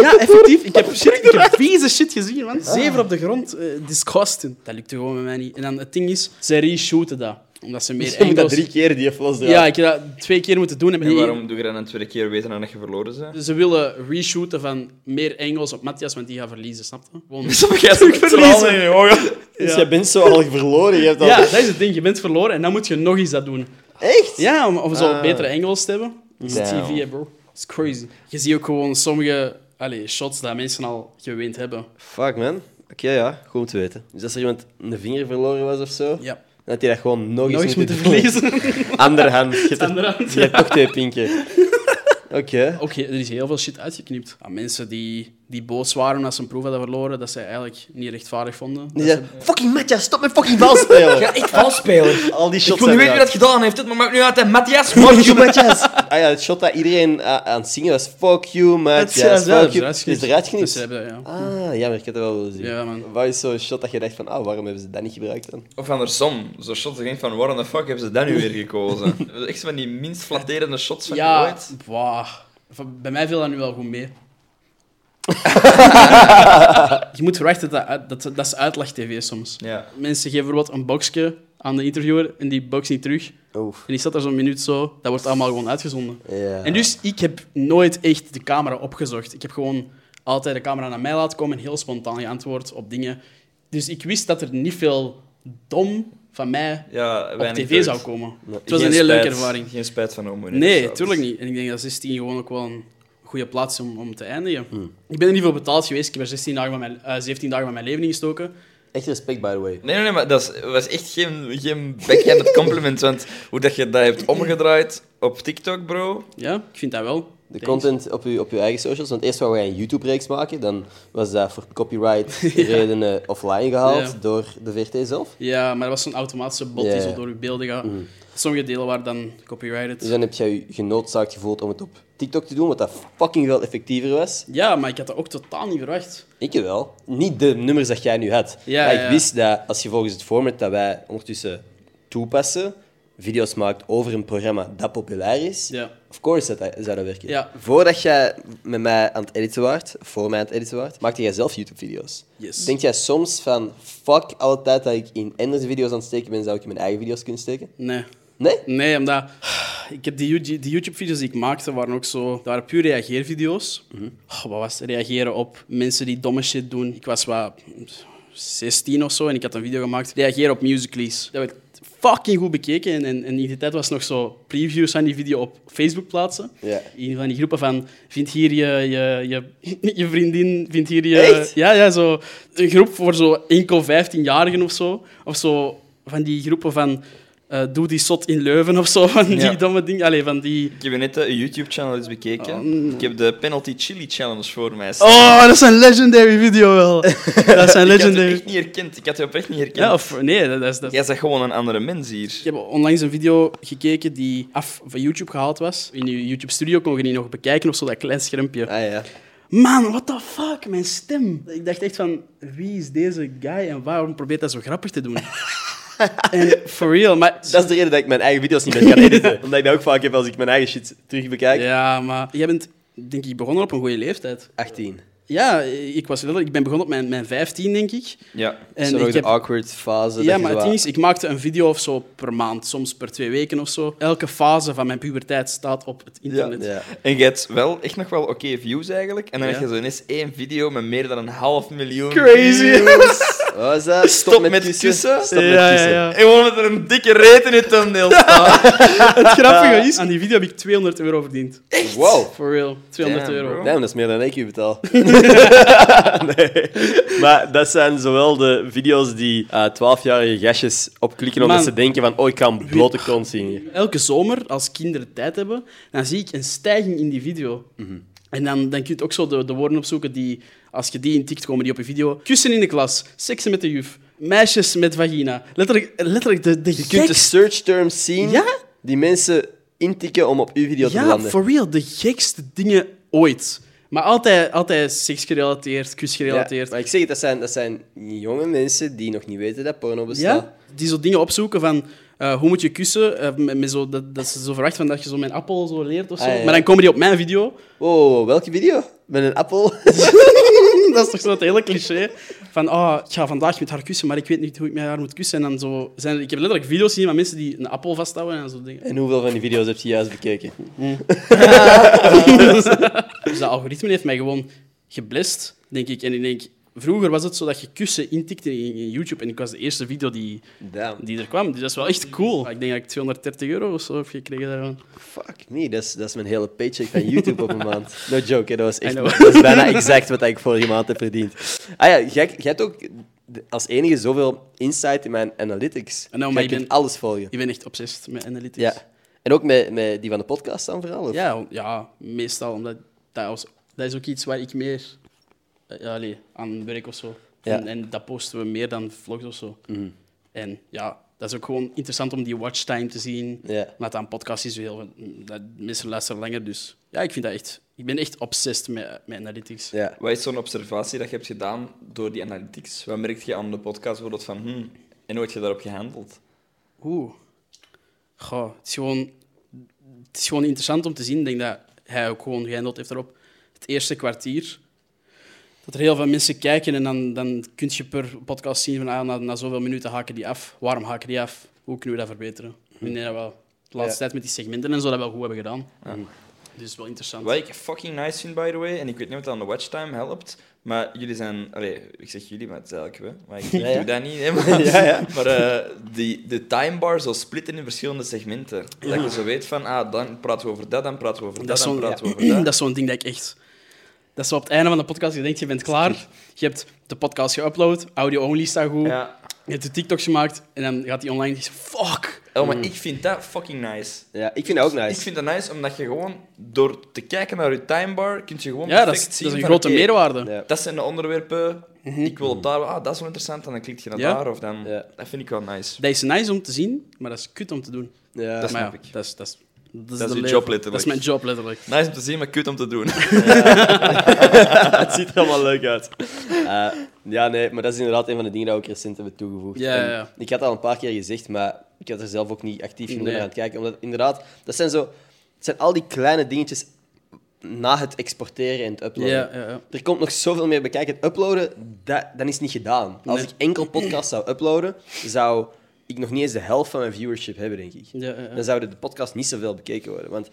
Ja, effectief. Ik heb, shit, ik heb vieze shit gezien, man. Zeven op de grond. eh disgusting. Dat lukte gewoon met mij niet. En dan het ding is, ze reshooten dat. Omdat ze meer Je moet dat drie keer, die flosdraad. Ja, ik heb dat twee keer moeten doen. En En waarom doe je dat een tweede keer weten dan dat je verloren bent? Ze willen reshooten van meer angles op Matthias, want die gaat verliezen, snap je? Gewoon... Jij zo verliezen. je ogen. Dus jij bent zo al verloren. Je hebt al... Ja, dat is het ding. Je bent verloren en dan moet je nog eens dat doen. Echt? Ja, om, om zo Ah. betere angles te hebben. Dat is. TV, hè, bro. Dat is crazy. Je ziet ook gewoon sommige allee, shots dat mensen al gewend hebben. Fuck, man. Oké, ja. Goed om te weten. Dus als er iemand een vinger verloren was of zo, Ja. Had hij dat gewoon nog, Nog eens moeten doen. verliezen. Andere hand. Je hebt, er- Andere hand, je hebt toch twee pinken. Oké. He- er is heel veel shit uitgeknipt. Aan mensen die, die boos waren als ze een proef hadden verloren, dat ze eigenlijk niet rechtvaardig vonden. Die Dat zei, fucking Matthias, stop met fucking bal spelen. Ja, echt valspeler. Al die Ik shots wil niet weten wie dat gedaan heeft, het, maar maakt nu uit, hè. Matthias. Fuck you, Matthias. Ah ja, het shot dat iedereen ah, aan het zingen was. Fuck you, Matthias. Ja, dat Fuck is you. eruit Is eruit Dus ze hebben, ja. Ah, jammer. Ik had het wel willen zien. Ja, man. Wat is zo'n shot dat je dacht van, ah, waarom hebben ze dat niet gebruikt dan? Of andersom, zo'n shots dat je denkt van, waarom de fuck hebben ze dat nu weer gekozen? Echt van die minst flatterende shots van Ja, ooit. Van- bij mij viel dat nu wel goed mee. je moet verwachten dat dat, dat, dat is uitleg-tv soms. Ja. Mensen geven bijvoorbeeld een boxje aan de interviewer en die box niet terug. Oef. En die staat er zo'n minuut zo. Dat wordt allemaal gewoon uitgezonden. Ja. En dus, ik heb nooit echt de camera opgezocht. Ik heb gewoon altijd de camera naar mij laten komen en heel spontaan geantwoord op dingen. Dus ik wist dat er niet veel dom van mij Ja, op tv zou komen. Nee. Het was een heel leuke ervaring. Geen spijt van homo. Nee, tuurlijk niet. En ik denk dat 16 gewoon ook wel een goede plaats om, om te eindigen. Hmm. Ik ben er niet voor betaald geweest. Ik heb er 16 dagen van mijn, eh, 17 dagen van mijn leven in gestoken. Echt respect, by the way. Nee, nee, nee, maar dat was echt geen, geen backhanded compliment. Want hoe dat je dat hebt omgedraaid op TikTok, bro. Ja, ik vind dat wel. De Thanks. content op je, op je eigen socials. Want eerst wou jij een YouTube-reeks maken. Dan was dat voor copyright-redenen offline gehaald Ja. door de VRT zelf. Ja, maar dat was zo'n automatische bot Ja, die zo door je beelden gaat. Mhm. Sommige delen waren dan copyrighted. Dus dan heb jij je genoodzaakt gevoeld om het op TikTok te doen, wat dat fucking veel effectiever was. Ja, maar ik had dat ook totaal niet verwacht. Ik wel. Niet de nummers dat jij nu had. Ja, maar ik ja. wist dat als je volgens het format dat wij ondertussen toepassen, video's maakt over een programma dat populair is, Ja. of course dat, dat zou dat werken. Ja. Voordat jij met mij aan het editen waart, voor mij aan het editen waart, maakte jij zelf YouTube-video's. Yes. Denk jij soms van, fuck, alle tijd dat ik in andere video's aan het steken ben, zou ik in mijn eigen video's kunnen steken? Nee. Nee? Nee, omdat... Ik heb die, die YouTube-video's die ik maakte, waren ook zo... Dat waren puur reageervideo's. Oh, wat was het? Reageren op mensen die domme shit doen. Ik was wat 16 of zo en ik had een video gemaakt. Reageren op musicallys. Dat werd fucking goed bekeken. En, en, en in die tijd was nog zo previews van die video op Facebook plaatsen. Ja. In van die groepen van... Vind hier je, je, je, je vriendin... Vind hier je... Echt? Ja, ja, zo... Een groep voor zo enkel 15-jarigen of zo. Of zo van die groepen van... eh, doe die zot in Leuven of zo. Van die Ja. domme dingen. Allee, van die... Ik heb net een YouTube-channel eens bekeken. Oh. Ik heb de Penalty Chili Challenge voor mij staan. Oh, dat is een legendary video wel. dat is een ik had het legendary... echt niet herkend. Ik had het oprecht niet herkend. Ja, of... Nee, dat is... Dat... Jij zegt gewoon een andere mens hier. Ik heb onlangs een video gekeken die af van YouTube gehaald was. In je YouTube Studio kon je die nog bekijken of zo, dat klein schermpje. Ah ja. Man, what the fuck, mijn stem. Ik dacht echt van, wie is deze guy en waarom probeert hij zo grappig te doen? en for real, maar... Dat is de reden dat ik mijn eigen video's niet meer ga editen. Omdat ik dat ook vaak heb als ik mijn eigen shit terug bekijk. Ja, maar jij bent, denk ik, begonnen op een goede leeftijd. 18. Ja, ik was. Ik ben begonnen op mijn, mijn 15, denk ik. Ja. En ik de heb... awkward fase. Ja, dat je maar zo het ding is, ik maakte een video of zo per maand, soms per twee weken of zo. Elke fase van mijn puberteit staat op het internet. Ja. En je hebt wel echt nog wel oké views eigenlijk. En dan Ja. heb je zo ineens één video met meer dan een half miljoen Crazy. views. Wat dat? Stop met kussen. Stop met kussen. ja. En gewoon met er een dikke reet in je thumbnail staat. Het grappige is, aan die video heb ik 200 euro verdiend. Wow. For real, 200 Damn, euro. Damn, dat is meer dan ik u betaal. nee. Maar dat zijn zowel de video's die eh 12-jarige gastjes opklikken omdat Man. ze denken van oh, ik kan blote kont zien. hier. Elke zomer, als kinderen tijd hebben, dan zie ik een stijging in die video. En dan, dan kun je ook zo de, de woorden opzoeken die, als je die intikt, komen die op je video. Kussen in de klas, seksen met de juf, meisjes met vagina. Letterlijk, letterlijk de, de Je kunt de gekste- search terms zien Ja? die mensen intikken om op uw video te Ja, landen. for real, de gekste dingen ooit. Maar altijd, altijd seksgerelateerd, kusgerelateerd. Ja, maar ik zeg het, dat zijn, dat zijn jonge mensen die nog niet weten dat porno Ja, bestaat. die zo dingen opzoeken van eh, hoe moet je kussen, eh, met, met zo, dat, dat ze zo verwachten van dat je zo mijn appel zo leert of zo. Ah, ja. Maar dan komen die op mijn video. Wow, welke video? Met een appel? dat is toch zo het hele cliché van oh, ik ga vandaag met haar kussen, maar ik weet niet hoe ik met haar moet kussen. En dan zo zijn, er- ik heb letterlijk video's gezien van mensen die een appel vasthouden en zo dingen. En hoeveel van die video's heb je juist bekeken? Dus dat algoritme heeft mij gewoon geblest, denk ik. En ik denk, vroeger was het zo dat je kussen intikte in, YouTube en ik was de eerste video die, Damn. die er kwam. Dus dat is wel echt cool. Ik denk dat ik 230 euro of zo heb gekregen daarvan. Fuck me, dat is, dat is mijn hele paycheck van YouTube op een maand. No joke, hè, dat was echt... Dat is bijna exact wat ik vorige maand heb verdiend. Ah ja, jij, jij hebt ook als enige zoveel insight in mijn analytics. I know, maar je bent- alles volgen. Ik ben echt obsessed met analytics. Ja. En ook met, met die van de podcast dan vooral? Of? Ja, ja, meestal. Omdat dat, was, dat is ook iets waar ik meer eh, ja, allee, aan werk of zo. Ja. En, en dat posten we meer dan vlogs of zo. Mhm. En ja, dat is ook gewoon interessant om die watchtime te zien. Ja. Maar aan podcast is heel... Dat, mensen luisteren langer, dus... Ja, ik vind dat echt... Ik ben echt obsessed met, met analytics. Ja. Wat is zo'n observatie dat je hebt gedaan door die analytics? Wat merk je aan de podcast bijvoorbeeld van, hmm, en hoe heb je daarop gehandeld? Oeh. Goh, het is gewoon... Het is gewoon interessant om te zien. Ik denk dat hij ook gewoon gehandeld heeft erop. Het eerste kwartier... Dat er heel veel mensen kijken en dan, dan kun je per podcast zien van ah, na, na zoveel minuten haken die af. Waarom haken die af? Hoe kunnen we dat verbeteren? Ik denk dat we wel de laatste Ja. tijd met die segmenten en zo dat wel goed hebben gedaan. Dus het is wel interessant. Wat ik fucking nice vind, by the way, en ik weet niet of dat aan de watchtime helpt, maar jullie zijn... Allee, ik zeg jullie, maar het is eigenlijk we. Maar ik Ja, ja. doe dat niet, hè, maar, Ja, ja. maar eh, die, de timebar zo splitten in verschillende segmenten. Dat je zo weet van, ah, dan praten we over dat, dan praten we over dat, dan zo'n praten we over dat. dat is zo'n ding dat ik echt... Dat is op het einde van de podcast, je denkt, je bent klaar. Je hebt de podcast geüpload, audio-only staat goed. Ja. Je hebt de TikToks gemaakt en dan gaat die online en je zegt, fuck. Oh, maar ik vind dat fucking nice. ja, ik vind dat ook Ik nice. vind dat nice omdat je gewoon, door te kijken naar je timebar, kun je gewoon Ja, dat is, zien dat is een van, grote meerwaarde. Ja. Dat zijn de onderwerpen. Ik wil op daar, ah, dat is wel interessant, en dan klik je naar Ja. daar. Of dan, Ja. Dat vind ik wel nice. Dat is nice om te zien, maar dat is kut om te doen. Ja. Dat maar snap ja, ik. dat is, dat is, dat is, Dat is de je leven. job, letterlijk. Dat is mijn job, letterlijk. Nice om te zien, maar kut om te doen. het ziet er allemaal leuk uit. Eh, ja, nee, maar dat is inderdaad een van de dingen die we ook recent hebben toegevoegd. Ja, ja, En ja. Ik had het al een paar keer gezegd, maar ik had er zelf ook niet actief genoeg Nee. naar aan het kijken. Omdat inderdaad, dat zijn zo... Het zijn al die kleine dingetjes na het exporteren en het uploaden. Ja, ja, ja. Er komt nog zoveel meer bij kijken. Het uploaden, dat, dat is niet gedaan. Als Nee. ik enkel podcast zou uploaden, zou ik nog niet eens de helft van mijn viewership hebben, denk ik. Ja, ja, ja. Dan zouden de podcast niet zoveel bekeken worden. Want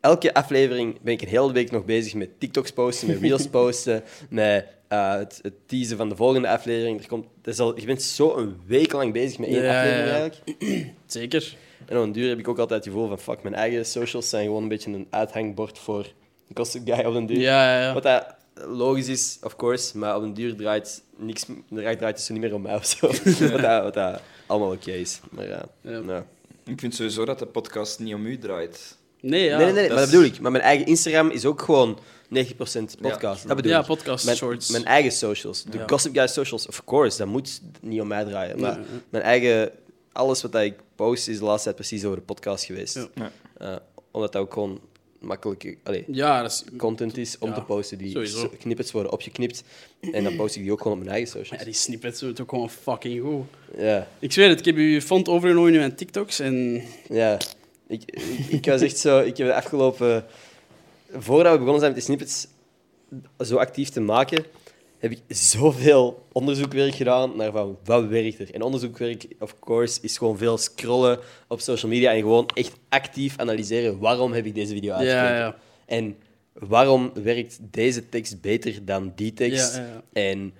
elke aflevering ben ik een hele week nog bezig met TikToks posten, met Reels posten, met eh, het, het teasen van de volgende aflevering. Er komt, dat is al, je bent zo een week lang bezig met één aflevering eigenlijk. Zeker. En op een duur heb ik ook altijd het gevoel van, fuck, mijn eigen socials zijn gewoon een beetje een uithangbord voor een Gossip Guy op een duur. Ja, ja, ja. Wat dat logisch is, of course, maar op een duur draait niks, draait, draait zo niet meer om mij of zo. wat, dat, wat dat allemaal oké is. Maar ja, Ja. nou. ik vind sowieso dat de podcast niet om u draait. Nee, ja. nee, nee, nee, dat maar dat bedoel ik. Maar mijn eigen Instagram is ook gewoon 90% podcast. true. dat bedoel Ja, ik. podcast, mijn, shorts. Mijn eigen socials. De Ja. Gossip Guy socials, of course, dat moet niet om mij draaien. Maar mijn eigen... Alles wat ik post is de laatste tijd precies over de podcast geweest. Ja. Ja. Eh, omdat dat ook gewoon makkelijk allee, Ja, dat is... content is om Ja, te posten. Die sowieso. knippets worden opgeknipt. En dan post ik die ook gewoon op mijn eigen socials. ja, die snippets doen het ook gewoon fucking goed. Ja. Ik zweer het, ik heb je font overgenomen in mijn TikToks en... Ja, ik, ik, ik was echt zo... Ik heb de afgelopen... Voordat we begonnen zijn met die snippets, zo actief te maken, heb ik zoveel onderzoekwerk gedaan naar van wat werkt er. En onderzoekwerk, of course, is gewoon veel scrollen op social media en gewoon echt actief analyseren waarom heb ik deze video uitgesproken. Ja, ja. En waarom werkt deze tekst beter dan die tekst? Ja. En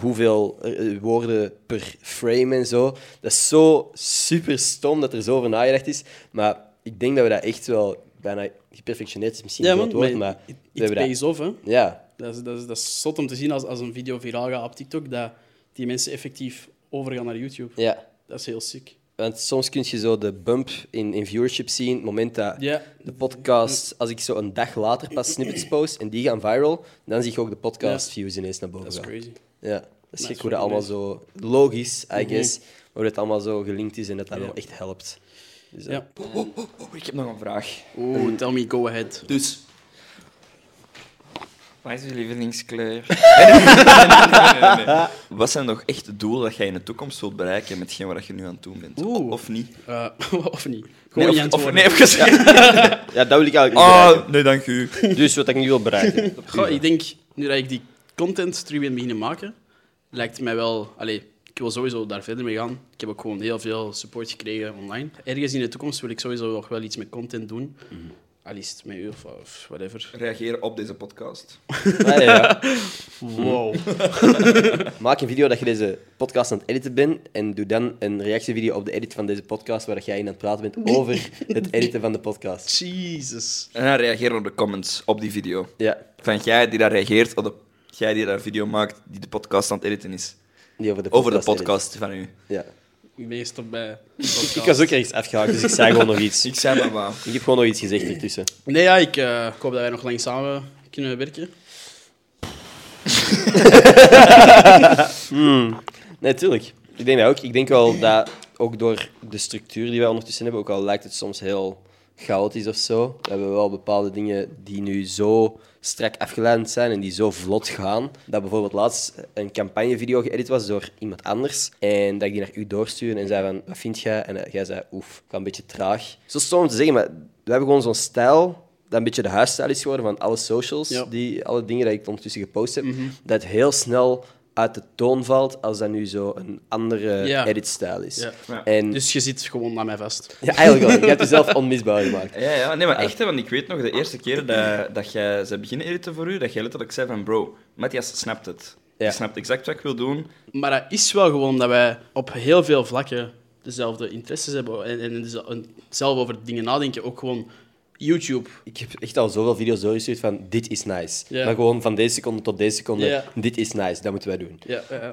hoeveel eh, woorden per frame en zo. Dat is zo super stom dat er zo over nagedacht is. Maar ik denk dat we dat echt wel bijna geperfectioneerd is misschien een groot woord, maar we it hebben dat... pays off, hè. Ja, Dat is, dat, is, dat is zot om te zien als, als een video viraal gaat op TikTok, dat die mensen effectief overgaan naar YouTube. ja. Dat is heel sick. Want soms kun je zo de bump in, in viewership zien, het moment dat Ja. de podcast, als ik zo een dag later pas snippets post en die gaan viral, dan zie je ook de podcast Ja. views ineens naar boven Dat is crazy. Ja, dat is gek hoe dat allemaal zo logisch, I guess, maar hoe dat allemaal zo gelinkt is en dat dat Ja. wel echt helpt. Dus, eh, Ja. Oh, ik heb nog een vraag. Oeh, tell me, go ahead. Dus. Wat is je lievelingskleur? Nee, nee, nee, nee, nee, nee. Wat zijn nog echt de doelen dat jij in de toekomst wilt bereiken met hetgeen wat je nu aan het doen bent? Oeh. Of niet? Eh, of niet? Nee, Gewoon niet of, of, nee, even Ja, dat wil ik eigenlijk niet Ah, bereiken. nee, dank u. Dus wat ik nu wil bereiken. Goh, ik denk, nu dat ik die content terug ben beginnen maken, lijkt het mij wel... Allee, ik wil sowieso daar verder mee gaan. Ik heb ook gewoon heel veel support gekregen online. Ergens in de toekomst wil ik sowieso nog wel iets met content doen. Al is het met u of, of whatever. Reageer op deze podcast. Ah, ja. Wow. Maak een video dat je deze podcast aan het editen bent en doe dan een reactievideo op de edit van deze podcast waar jij in aan het praten bent over het editen van de podcast. Jesus. En dan reageer op de comments op die video. Ja, Van jij die daar reageert, of de, jij die daar een video maakt die de podcast aan het editen is. die over de podcast. Over de edit. podcast van u. Ja. Bij Ik was ook ergens afgehaakt, dus ik zei gewoon nog iets. Ik zei maar waar. Ik heb gewoon nog iets gezegd ertussen. Nee, ja, ik, eh, ik hoop dat wij nog lang samen kunnen werken. Nee, tuurlijk. Ik denk dat ook. Ik denk wel dat ook door de structuur die wij ondertussen hebben, ook al lijkt het soms heel chaotisch of zo, we hebben wel bepaalde dingen die nu zo strak afgeleid zijn en die zo vlot gaan, dat bijvoorbeeld laatst een campagnevideo geëdit was door iemand anders en dat ik die naar u doorstuurde en zei van, wat vind jij? En jij zei, oef, ik ga een beetje traag. Zo stom om te zeggen, maar we hebben gewoon zo'n stijl dat een beetje de huisstijl is geworden van alle socials, Ja. die, alle dingen die ik ondertussen gepost heb, dat heel snel uit de toon valt als dat nu zo een andere Ja. editstijl is. Ja. Ja. En Dus je zit gewoon aan mij vast. ja, eigenlijk wel. Je hebt jezelf onmisbaar gemaakt. Ja, ja, nee, maar echt, hè, want ik weet nog de eerste keer dat, dat jij ze beginnen editen voor u, dat jij letterlijk zei van bro, Matthias snapt het. Ja. Je snapt exact wat ik wil doen. Maar dat is wel gewoon dat wij op heel veel vlakken dezelfde interesses hebben en, en en zelf over dingen nadenken. Ook gewoon YouTube. Ik heb echt al zoveel video's doorgestuurd van dit is nice. Maar gewoon van deze seconde tot deze seconde, dit is nice, dat moeten wij doen.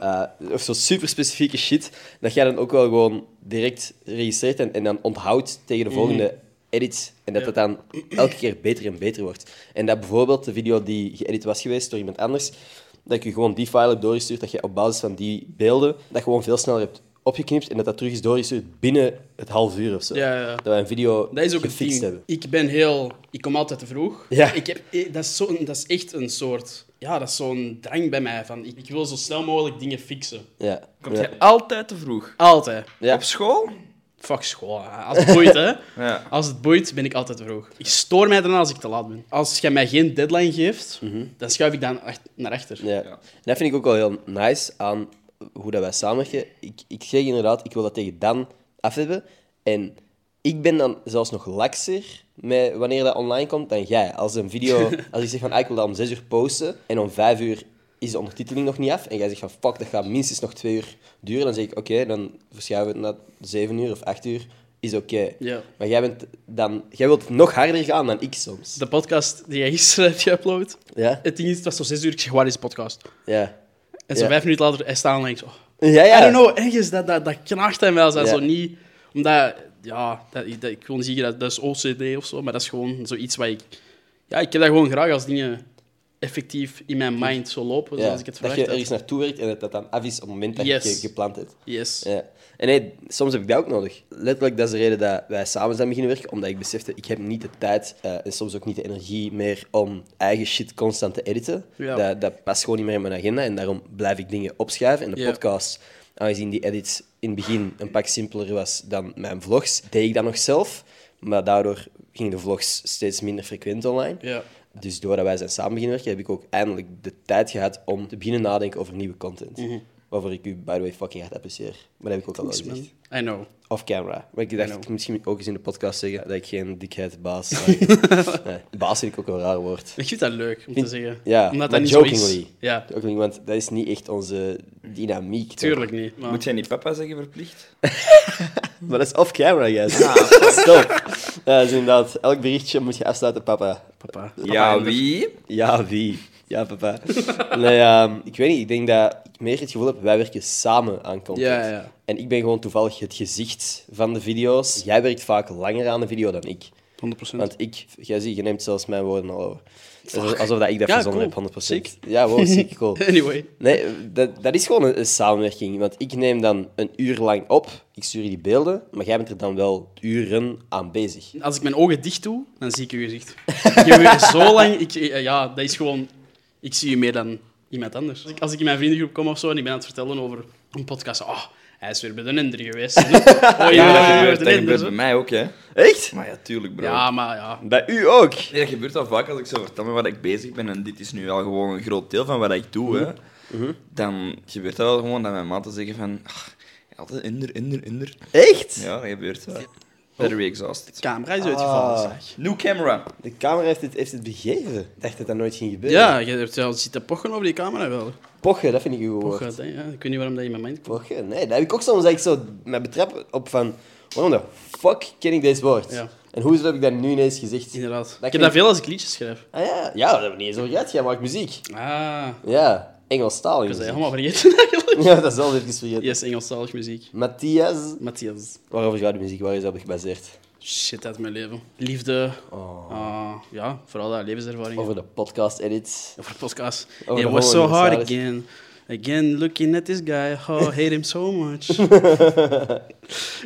Uh, of zo super specifieke shit, dat jij dan ook wel gewoon direct registreert en, en dan onthoudt tegen de volgende edit. En dat Mhm. Dat dan elke keer beter en beter wordt. En dat bijvoorbeeld de video die geëdit was geweest door iemand anders, dat je gewoon die file heb doorgestuurd, dat je op basis van die beelden dat gewoon veel sneller hebt opgeknipt en dat dat terug is doorgestuurd binnen het half uur of zo. Ja, ja. Dat wij een video Dat is ook gefixt hebben. Ik ben heel... Ik kom altijd te vroeg. Ja. Ik heb, eh, dat, is zo, dat is echt een soort... Ja, dat is zo'n drang bij mij. Van, ik, wil zo snel mogelijk dingen fixen. Ja. Komt Ja. jij altijd te vroeg? Altijd. Ja. Op school? Fuck school. Als het boeit, hè. Ja. Als het boeit, ben ik altijd te vroeg. Ik stoor mij eraan als ik te laat ben. Als jij mij geen deadline geeft, dan schuif ik dan naar achter. Ja. En dat vind ik ook wel heel nice aan hoe dat wij samenwerken. Ik, ik zeg inderdaad, ik wil dat tegen Dan af hebben. En ik ben dan zelfs nog lakser met wanneer dat online komt dan jij. Als een video, als ik zeg van ah, ik wil dat om 6 uur posten en om 5 uur is de ondertiteling nog niet af en jij zegt van fuck, dat gaat minstens nog 2 uur duren, dan zeg ik oké, dan verschuiven we het naar 7 uur of 8 uur, is oké. Ja. Maar jij, bent dan, jij wilt nog harder gaan dan ik soms. De podcast die jij gisteren hebt geüpload, Ja? het ding is, het was zo zes uur, ik zeg, waar is de podcast? Ja. En zo Ja. vijf minuten later, hij staat en ik zo... Ja, ja. I don't know, ergens, dat, dat, dat knaagt dat Ja. zo niet... Omdat, ja, dat, dat, ik wil niet zeggen dat dat is OCD of zo, maar dat is gewoon zoiets wat ik... Ja, ik heb dat gewoon graag als dingen effectief in mijn mind zo lopen, Ja, zoals ik het dat je ergens naartoe werkt en dat dat dan af is op het moment dat je ge- gepland hebt. Yes. Ja. En nee, soms heb ik dat ook nodig. Letterlijk, dat is de reden dat wij samen zijn beginnen werken, omdat ik besefte, ik heb niet de tijd eh, en soms ook niet de energie meer om eigen shit constant te editen. Ja. Dat, dat past gewoon niet meer in mijn agenda en daarom blijf ik dingen opschuiven. En de Ja. podcast, aangezien die edit in het begin een pak simpeler was dan mijn vlogs, deed ik dat nog zelf. Maar daardoor gingen de vlogs steeds minder frequent online. Ja. Dus doordat wij zijn samen beginnen werken, heb ik ook eindelijk de tijd gehad om te beginnen nadenken over nieuwe content. Waarvoor ik u, by the way, fucking hard apprecieer. Maar dat heb ik ook al wel gezegd. man. I know. Off camera. Maar ik dacht, ik misschien ook eens in de podcast zeggen dat ik geen dikheid baas nee, Baas vind ik ook een raar woord. Ik vind dat leuk om te zeggen. ja, Omdat maar dat niet zo is. jokingly. Ja, Ook niet, want dat is niet echt onze dynamiek. toch? tuurlijk niet. Maar... Moet jij niet papa zeggen verplicht? Maar dat is off camera, guys. Stop. Ja, dat is inderdaad. Elk berichtje moet je afsluiten, papa. Papa. Ja, wie? Ja, wie? Ja, papa. Nee, ehm, ik weet niet. Ik denk dat ik meer het gevoel heb, wij werken samen aan content. Ja, ja. En ik ben gewoon toevallig het gezicht van de video's. Jij werkt vaak langer aan de video dan ik. 100%. Want ik, jij ziet, je neemt zelfs mijn woorden al over. Alsof, alsof dat ik dat Ja, verzonnen cool. heb, 100%. Sick. Ja, wow, sick, cool. Anyway. Nee, dat, dat is gewoon een, een samenwerking. Want ik neem dan een uur lang op, ik stuur je die beelden, maar jij bent er dan wel uren aan bezig. Als ik mijn ogen dicht doe, dan zie ik je gezicht. Je zo lang... Ik, ja, dat is gewoon... Ik zie je meer dan iemand anders. Als ik, als ik in mijn vriendengroep kom of zo en ik ben aan het vertellen over een podcast... Oh, hij is weer bij de Ender geweest. Oh, ja, Ja, dat ja, gebeurt, dat bij mij ook, hè. Echt? Maar ja, tuurlijk, bro. Ja, maar ja. Bij u ook? Nee, dat gebeurt al vaak als ik zo vertel met waar ik bezig ben en dit is nu al gewoon een groot deel van wat ik doe, hè. Dan gebeurt dat wel gewoon dat mijn maten zeggen van... "Ach, altijd inder, inder, inder. Echt? Ja, dat gebeurt wel. Better be exhausted. De camera is uitgevallen, Ah. zeg. New camera. De camera heeft het, heeft het begeven. Ik dacht dat dat nooit ging gebeuren. Ja, je hebt wel zitten pochen over die camera wel. Pochen, dat vind ik een goed woord. Pochen, ja. Ik weet niet waarom dat in mijn mind komt. Pochen? Nee, dat heb ik ook soms dat ik zo me betrap op van... Waarom de fuck ken ik deze woord? Ja. En hoezo heb ik dat nu ineens gezegd? Inderdaad. ik heb dat veel als ik liedjes schrijf. Ah ja, ja, dat hebben we niet eens over gehad. Jij maakt muziek. Ah, Ja, Engelstalig ik was muziek. helemaal vergeten eigenlijk. Ja, dat is al even vergeten. Yes, Engelstalig muziek. Matthias. Matthias. Waarover gaat de muziek? Waar is dat op gebaseerd? Shit uit mijn leven. Liefde. Oh. ah, ja, vooral dat levenservaring. Over de podcast-edits. Over de podcast. Over It de was so hard again. Again, looking at this guy. Oh, I hate him so much.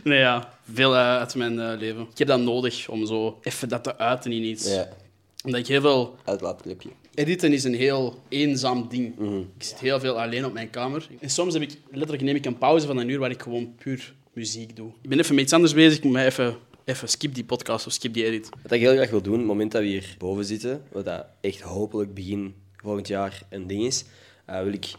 nee, ja. Veel eh, uit mijn eh, leven. Ik heb dat nodig om zo even dat te uiten in iets. Ja, Omdat ik heel veel... uitlaatclipje. Editen is een heel eenzaam ding. Mhm. Ik zit heel veel alleen op mijn kamer. En soms heb ik, letterlijk neem ik een pauze van een uur waar ik gewoon puur muziek doe. Ik ben even met iets anders bezig. Ik moet mij even, even skip die podcast of skip die edit. Wat ik heel graag wil doen, op het moment dat we hier boven zitten, wat dat echt hopelijk begin volgend jaar een ding is, eh, wil ik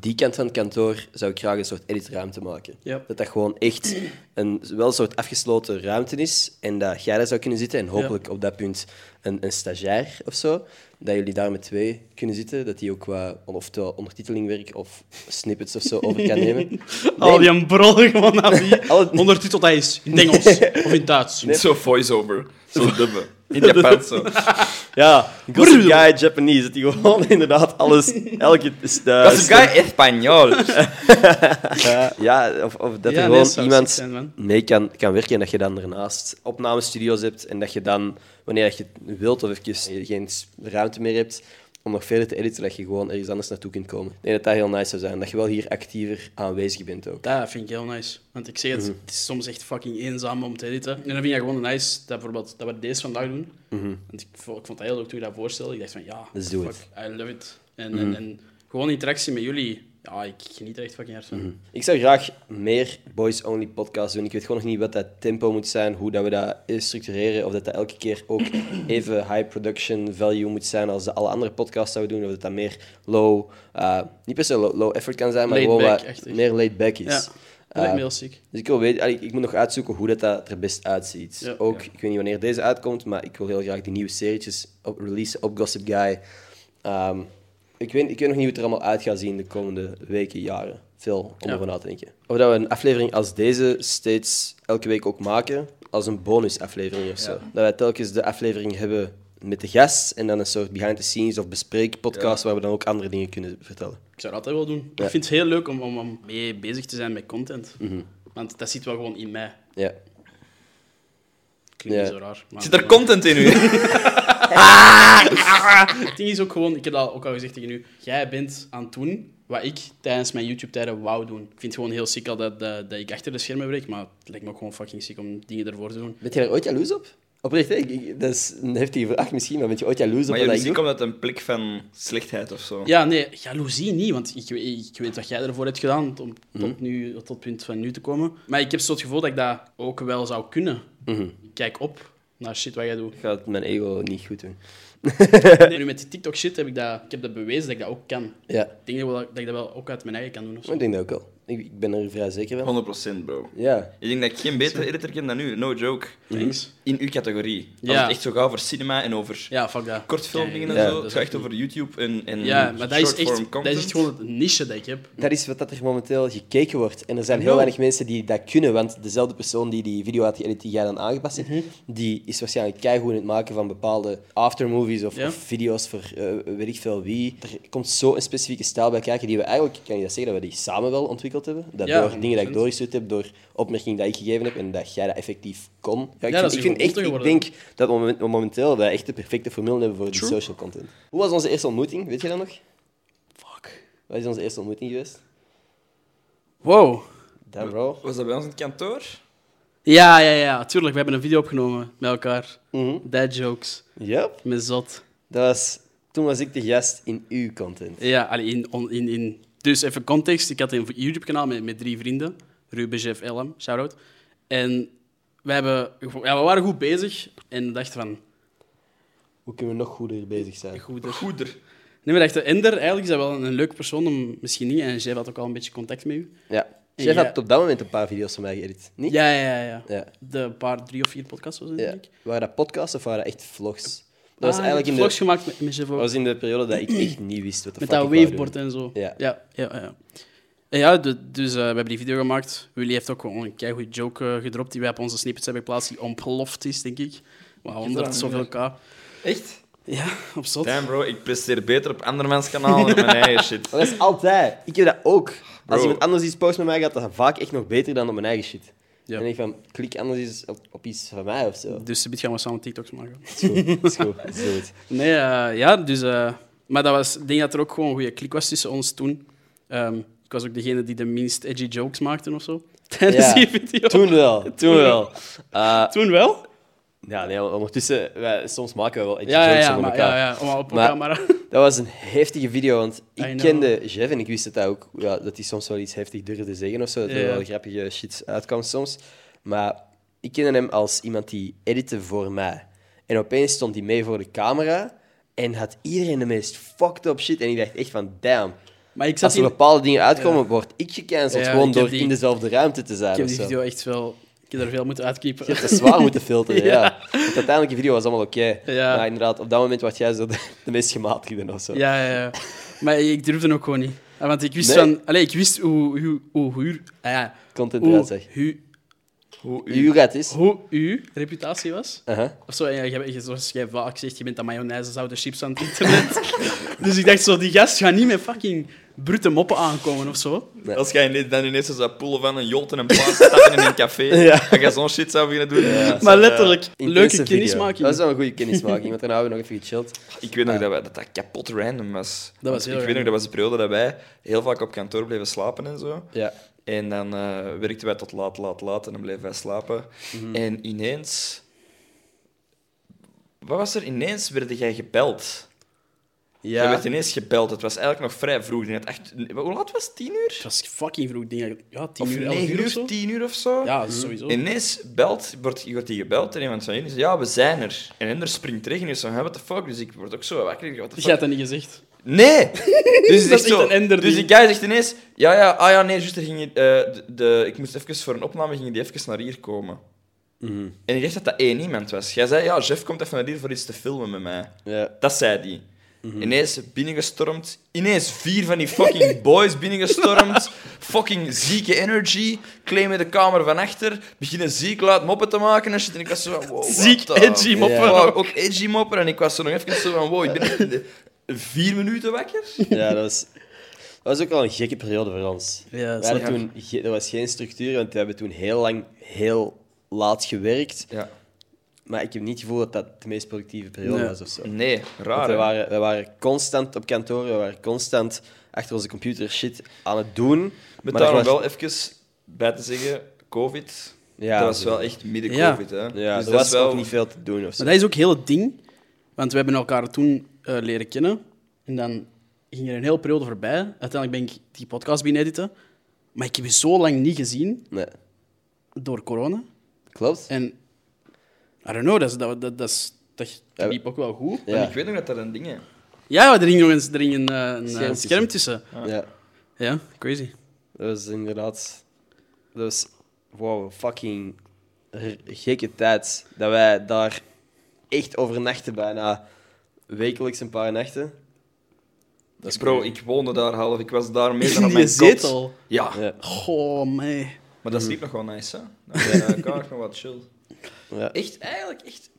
die kant van het kantoor zou ik graag een soort editruimte maken. Ja. Dat dat gewoon echt een, wel een soort afgesloten ruimte is en dat jij daar zou kunnen zitten en hopelijk op dat punt een, een stagiair of zo, dat jullie daar met twee kunnen zitten, dat die ook qua oftewel ondertitelingwerk of snippets of zo over kan nemen. Al die een brol gewoon aan die. Al het- Ondertiteld hij is in het Engels of in het Duits. Zo voice-over. Zo dubbe. In Japan zo. Ja, Gossip Guy Japanese, dat die gewoon inderdaad alles, elke... is een guy Espanol. Ja, ja, of, of dat Ja, er gewoon iemand zijn, mee kan, kan werken en dat je dan daarnaast opnamestudio's hebt en dat je dan, wanneer je het wilt of even geen ruimte meer hebt om nog verder te editen, dat je gewoon ergens anders naartoe kunt komen. Ik denk dat dat heel nice zou zijn, dat je wel hier actiever aanwezig bent ook. Dat vind ik heel nice. Want ik zeg het, het is soms echt fucking eenzaam om te editen. En dan vind ik gewoon nice dat, bijvoorbeeld, dat we deze vandaag doen. Want ik, ik vond dat heel leuk toen je dat voorstelde. Ik dacht van, ja, Let's do fuck, it. I love it. En, en, en gewoon interactie met jullie. Ja, ik geniet er echt fucking hard van. Ik zou graag meer boys-only podcasts doen. Ik weet gewoon nog niet wat dat tempo moet zijn, hoe dat we dat structureren, of dat dat elke keer ook even high production value moet zijn als de alle andere podcasts zouden doen, of dat dat meer low, eh, niet per se low, low effort kan zijn, maar Laid gewoon back, wat echt, echt. meer laid back is. Ja, dat Eh, lijkt me heel sick. Dus ik wil weten, allee, ik moet nog uitzoeken hoe dat, dat er best uitziet. Ja. ook, ik weet niet wanneer deze uitkomt, maar ik wil heel graag die nieuwe serietjes op, releasen op Gossip Guy. Ehm, ik, weet, ik weet nog niet hoe het er allemaal uit gaat zien de komende weken, jaren. Veel om Ja. over na te denken. Of dat we een aflevering als deze steeds elke week ook maken, als een bonusaflevering of zo. Dat wij telkens de aflevering hebben met de gast en dan een soort behind the scenes of bespreekpodcast waar we dan ook andere dingen kunnen vertellen. Ik zou dat altijd wel doen. Ja. Ik vind het heel leuk om, om, om mee bezig te zijn met content. Mhm. Want dat zit wel gewoon in mij. Ja. Klinkt Ja. niet zo raar. Maar Zit er content in u? Het ding is ook gewoon, ik heb dat ook al gezegd tegen u, jij bent aan het doen wat ik tijdens mijn YouTube-tijden wou doen. Ik vind het gewoon heel sick al dat, dat, dat ik achter de schermen werk, maar het lijkt me ook gewoon fucking sick om dingen ervoor te doen. Ben je daar ooit jaloers op? Oprecht, hè? Ik- dat is een heftige vraag misschien, maar ben je ooit jaloers op Maar wat je ik komt uit een blik van slechtheid of zo. Ja, nee, jaloezie niet, want ik, weet- ik weet wat jij ervoor hebt gedaan om Mhm. tot, nu, tot het punt van nu te komen. Maar ik heb zo het gevoel dat ik dat ook wel zou kunnen. Mhm. Ik kijk op Nou, shit, wat jij doet. Gaat mijn ego niet goed doen. Nee, nu met die TikTok-shit heb ik dat... Ik heb dat bewezen dat ik dat ook kan. Ja, Ik denk dat, wel- dat ik dat wel ook uit mijn eigen kan doen. Of zo. maar ik denk dat ook wel. Ik, ik ben er vrij zeker van. 100% bro. Ja. Ik denk dat ik geen betere editor ken dan u, no joke. Thanks. In uw categorie. Als Ja. het echt zo gaat over cinema en over Ja, kortfilmdingen en Ja, zo. dat Het is gaat echt over YouTube en, en Ja, maar dat is, echt, dat is echt gewoon het niche dat ik heb. Dat is wat dat er momenteel gekeken wordt. En er zijn heel weinig mensen die dat kunnen, want dezelfde persoon die die video had geëdit, die jij dan aangepast hebt, Mhm. die is waarschijnlijk keigoed in het maken van bepaalde aftermovies of, Ja. of video's voor eh, weet ik veel wie. Er komt zo een specifieke stijl bij kijken die we eigenlijk, kan je dat zeggen, dat we die samen wel ontwikkeld hebben. Dat Ja, door dingen dat ik 100%. doorgestuurd heb, door opmerkingen die ik gegeven heb en dat jij dat effectief kon. Ja, ik Ja, dat vind, is ik, vind echt, ik denk dat we moment- momenteel echt de perfecte formule hebben voor die social content. Hoe was onze eerste ontmoeting? Weet je dat nog? Fuck. Wat is onze eerste ontmoeting geweest? Wow. Damn, bro. Was dat bij ons in het kantoor? Ja, ja, ja, tuurlijk. We hebben een video opgenomen met elkaar. Mhm. Dad jokes. Yep. Met zot. Dat was, toen was ik de gast in uw content. Ja, allee, in, on- in, in... Dus even context. Ik had een YouTube-kanaal met, met drie vrienden. Ruben, Jeff, LM. Shout-out. En we, hebben, ja, we waren goed bezig. En dachten van... Hoe kunnen we nog goeder bezig zijn? Goed, Goeder. Nee, we dachten, Ender, eigenlijk is dat wel een, leuke persoon om misschien niet. En Jeff had ook al een beetje contact met u. Ja. En jij- had op dat moment een paar video's van mij geëdit. Niet? Ja, ja, ja. ja. Ja. De paar, drie of vier podcasts was het, ja. denk ik. Waren dat podcasts of waren dat echt vlogs? Dat Ah, was eigenlijk in de, vlogs gemaakt met, met Jeff ook. dat was in de periode dat ik echt niet wist wat de Met fuck dat waveboard doen. en zo. Ja. ja, ja. ja. Ja, de- dus eh, we hebben die video gemaakt. Willy heeft ook gewoon een keigoede joke eh, gedropt die wij op onze snippets hebben geplaatst, die ontploft is, denk ik. Maar 100 zoveel k. Echt? Ja, op zot. Damn bro, ik presteer beter op andermans kanaal dan op mijn eigen shit. Dat is altijd. Ik heb dat ook. Als iemand anders iets post met mij, gaat dat vaak echt nog beter dan op mijn eigen shit. Ja. En ik van, klik anders eens op, op iets van mij of zo. Dus dit gaan we samen TikToks maken. Dat is goed. Dat is goed. Is goed. Nee, eh, ja, dus... eh, maar dat was, ik denk dat er ook gewoon een goede klik was tussen ons toen. Ehm, ik was ook degene die de minst edgy jokes maakte of zo. Tijdens Ja, die video. Toen wel. Toen wel. Eh, Toen wel? ja, nee, ondertussen, wij, soms maken we wel edgy Ja, jokes ja, maar, elkaar. ja, ja, maar op Maar- camera. Dat was een heftige video, want ik kende Jeff en ik wist het ook, ja, dat hij soms wel iets heftig durfde zeggen of zo. Dat er wel grappige shit uitkwam soms. Maar ik kende hem als iemand die editte voor mij. En opeens stond hij mee voor de camera en had iedereen de meest fucked up shit. En ik dacht echt van, damn. Maar ik zat Als er in, bepaalde dingen uitkomen, word ik gecanceld. Ja, gewoon ik door die- in dezelfde ruimte te zijn. ik heb die zo. video echt wel... Ik heb er veel moeten uitkiepen. Je hebt het zwaar moeten filteren, ja. Ja. Want uiteindelijk, de video was allemaal oké. Ja. Maar inderdaad, op dat moment was jij zo de, de meest gematigde of zo. Ja, ja, ja. Maar ik durfde ook gewoon niet. Ja, Want ik wist Nee. van... Allee, ik wist hoe... Hoe... Hoe... Hoe... ah ja, Content eruit, hoe, zeg. hoe, Hoe u... Hoe gaat is? hoe uw reputatie was. Uh-huh. Of zo, en ja, jij- zoals jij vaak zegt, je bent aan mayonaise, zoute chips aan het internet. dus ik dacht zo, die gast gaat niet met fucking brute moppen aankomen of zo. Nee. Als jij ineens- dan ineens zo zou poelen van een jolt en een plaats stappen in een café, Ja. en jij zo'n shit zou beginnen doen. Ja. zo, Maar letterlijk, leuke video. kennismaking. Dat was wel een goede kennismaking, want daarna hebben we nog even gechilled. Ik weet nog dat, wij, dat dat kapot random was. was Want heel ik weet nog, dat was de periode dat wij heel vaak op kantoor bleven slapen en zo. Ja. En dan eh, werkten wij tot laat, laat, laat en dan bleven wij slapen. Mhm. En ineens... Wat was er? Ineens werd jij gebeld. Jij werd ineens gebeld. Het was eigenlijk nog vrij vroeg. Dat echt... Hoe laat was het? Tien uur? Het was fucking vroeg, denk ik. Ja, tien Of uur, elf negen uur of tien uur of zo? Ja, sowieso. Ineens belt, wordt, wordt hij gebeld en iemand van jullie zegt, ja, we zijn er. En Ender springt terug en is zo, "Huh, what the fuck? Dus ik word ook zo wakker. What the Je had dat niet gezegd. Nee! Dus, Dat is echt een Ender dus die guy zegt ineens, ja, ja, ah ja, nee, juist, er ging, je, eh, de, de- ik moest even voor een opname, ging die even naar hier komen. Mhm. En ik dacht dat dat één iemand was. Jij zei, ja, Jeff komt even naar hier voor iets te filmen met mij. Ja. Dat zei die. Ineens binnengestormd. Ineens vier van die fucking boys binnengestormd. fucking zieke energy. Claimen de kamer van achter. Beginnen ziek luid moppen te maken en shit. En ik was zo van, wow, Ziek the edgy moppen. Ook edgy moppen. En ik was zo nog even zo van, wow, ik ben vier minuten wakker. ja, dat was... Dat was ook wel een gekke periode voor ons. Ja, dat toen, ge- er was geen structuur, want we hebben toen heel lang heel laat gewerkt. Ja. Maar ik heb niet het gevoel dat dat de meest productieve periode Nee. was of zo. Nee, raar. we, waren, we waren constant op kantoor, we waren constant achter onze computer shit aan het doen. Met Maar daar was- wel even bij te zeggen, COVID, Ja, dat was wel echt midden Ja. COVID. Hè? Ja, dus er dat was wel... ook niet veel te doen of zo. Maar dat is ook heel het ding. Want we hebben elkaar toen eh, leren kennen. En dan ging er een hele periode voorbij. Uiteindelijk ben ik die podcast binnen editen. Maar ik heb je zo lang niet gezien Nee, door corona. klopt. En I don't know, dat, is, dat, dat, dat, is, liep ook wel goed. En ik weet nog dat dat een ding is. Ja, maar er hing nog eens er hing een, eh, een, Scherm eh, tussen. scherm tussen. ja. Ja, crazy. Dat was inderdaad... Dat was... Wow, fucking gekke tijd. Dat wij daar echt overnachten bijna. Wekelijks een paar nachten. Dat is bro, ik woonde daar half. Ik was daar meer dan op die mijn zetel. Ja. Ja. Goh, mij. Maar dat sliep nog wel nice, hè? Dat uh, nog wat chill. Ja. Echt, eigenlijk echt.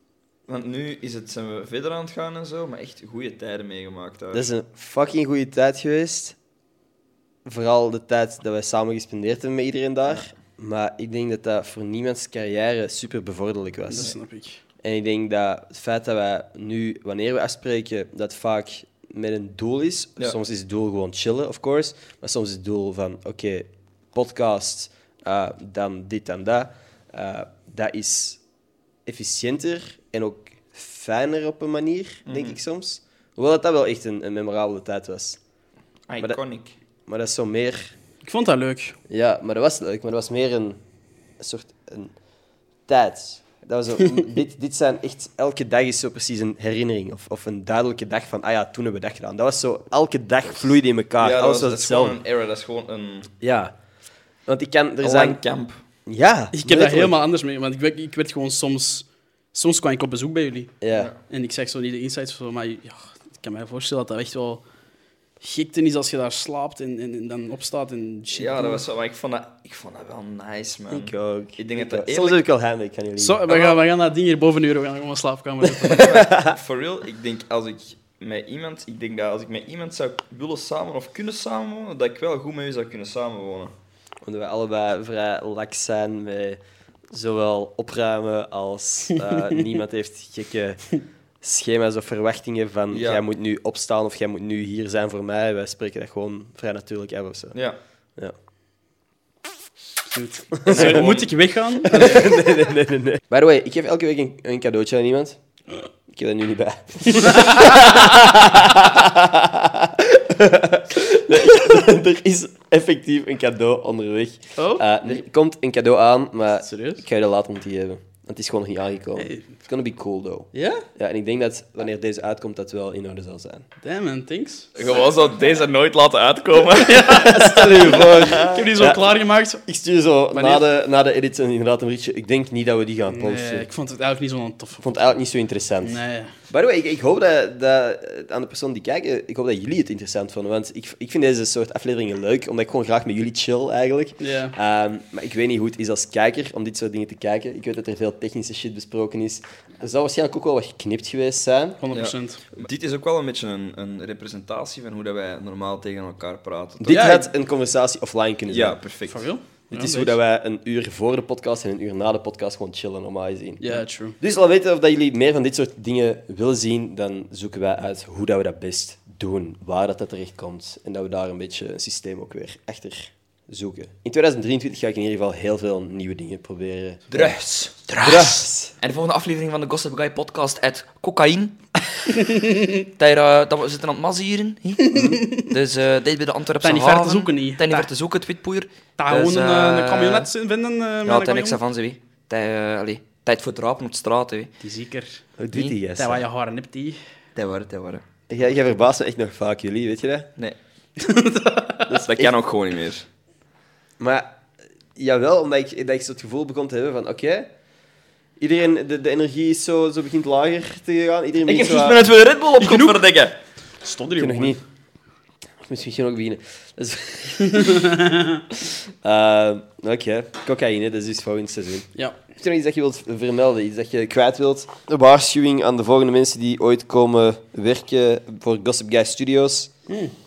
Want nu is het, zijn we verder aan het gaan en zo, maar echt goede tijden meegemaakt daar. Dat is een fucking goede tijd geweest. Vooral de tijd dat wij samen gespendeerd hebben met iedereen daar. Maar ik denk dat dat voor niemands carrière super bevorderlijk was. Dat snap ik. En ik denk dat het feit dat wij nu, wanneer we afspreken, dat vaak met een doel is. Ja. Soms is het doel gewoon chillen, of course. Maar soms is het doel van, oké, podcast, eh, dan dit en dat. Eh, dat is efficiënter en ook fijner op een manier, denk ik soms. Hoewel dat, dat wel echt een, een memorabele tijd was. dat- Iconic. Maar dat is zo meer... Ik vond dat leuk. Ja, maar dat was leuk. Maar dat was meer een, een soort een tijd. Dat was zo, dit, dit zijn echt... Elke dag is zo precies een herinnering. Of, of een duidelijke dag van... Ah ja, toen hebben we dat gedaan. Dat was zo... Elke dag vloeide in elkaar. ja, dat, Alles was, was dat is gewoon een era, dat is gewoon een, Ja. Want ik kan... Er een zijn... lang camp. Ja. Ik heb dat letterlijk. helemaal anders mee, want ik werd, ik werd gewoon soms... Soms kwam ik op bezoek bij jullie. Ja. En ik zeg zo niet de insights zo, maar ja, ik kan me voorstellen dat dat echt wel gekte is als je daar slaapt en, en, en dan opstaat en shit. Ja, dat was wel, maar ik vond dat, ik vond dat wel nice, man. Ik ook. Ik denk dat dat Soms eerlijk- heb ik wel ik kan jullie. Zo, we, gaan, we gaan dat ding hier boven uren, we gaan gewoon een slaapkamer. For real, ik denk als ik met iemand, ik denk dat als ik met iemand zou willen samen of kunnen samenwonen, dat ik wel goed met u zou kunnen samenwonen. Omdat we allebei vrij laks zijn met zowel opruimen als eh, niemand heeft gekke schema's of verwachtingen van Ja. jij moet nu opstaan of jij moet nu hier zijn voor mij. Wij spreken dat gewoon vrij natuurlijk af of zo. Ja. Ja. Goed. Sorry, moet ik weggaan? nee, nee, nee, nee, nee. By the way, ik geef elke week een, een cadeautje aan iemand. Ik heb dat nu niet bij. er is effectief een cadeau onderweg. Oh? Eh, er komt een cadeau aan, maar Serieus? ik ga je dat later moeten geven. Want het is gewoon nog niet aangekomen. Hey. It's gonna be cool, though. Ja? Ja, en ik denk dat wanneer deze uitkomt, dat wel in orde zal zijn. Damn man, thanks. Gewoon zo deze nooit laten uitkomen. Stel je voor. Ik heb die zo Ja. klaargemaakt. Ik stuur zo Wanneer? na de, na de edit een- inderdaad een berichtje. Ik denk niet dat we die gaan posten. Nee, ik vond het eigenlijk niet zo'n tof. Ik vond het eigenlijk niet zo interessant. Nee. By the way, ik, ik hoop dat, dat aan de persoon die kijken, ik hoop dat jullie het interessant vonden. Want ik, ik vind deze soort afleveringen leuk, omdat ik gewoon graag met jullie chill eigenlijk. Ja. Ehm, maar ik weet niet hoe het is als kijker om dit soort dingen te kijken. Ik weet dat er veel technische shit besproken is. Er zal waarschijnlijk ook wel wat geknipt geweest zijn. 100%. Dit is ook wel een beetje een, een representatie van hoe dat wij normaal tegen elkaar praten. toch? Dit Ja, had een conversatie offline kunnen zijn. Ja, perfect. Van? Dit Ja, is hoe dat wij een uur voor de podcast en een uur na de podcast gewoon chillen, normaal gezien. Ja, true. Dus laat weten of dat jullie meer van dit soort dingen willen zien, dan zoeken wij uit hoe dat we dat best doen, waar dat, dat terecht komt en dat we daar een beetje een systeem ook weer achter zoeken. In 2023 ga ik in ieder geval heel veel nieuwe dingen proberen. Drugs. Drugs. En de volgende aflevering van de Gossip Guy podcast uit cocaïne. Daar, eh, dat we zitten aan het mazieren. hè. Dus eh dit bij de Antwerpse Dat is niet ver te haven. zoeken, niet. Dat is niet ver Dat- te zoeken, het witpoeier. Daar Dus, gewoon een, eh, een camionet vinden. uh, Ja, is niks van ze, wie. Tijd, eh, allee, tijd voor het rapen op de straat, hè. Die zeker. Hoe doet die Dat waar je haren hebt, die. Dat waren, dat waren. Jij, jij verbaast me echt nog vaak, jullie, weet je dat? Nee. dat kan ook gewoon niet meer. Maar jawel, omdat ik, dat ik zo het gevoel begon te hebben van, oké, iedereen, de, de energie is zo, zo begint lager te gaan. Iedereen Ik heb zo met een Red Bull op kop verdikken. Stond er nog niet. Misschien ook beginnen. Is- Eh, Oké, cocaïne, dat is dus volgend seizoen. Ja. Heb je nog iets dat je wilt vermelden? Iets dat je kwijt wilt? Een waarschuwing aan de volgende mensen die ooit komen werken voor Gossip Guy Studios.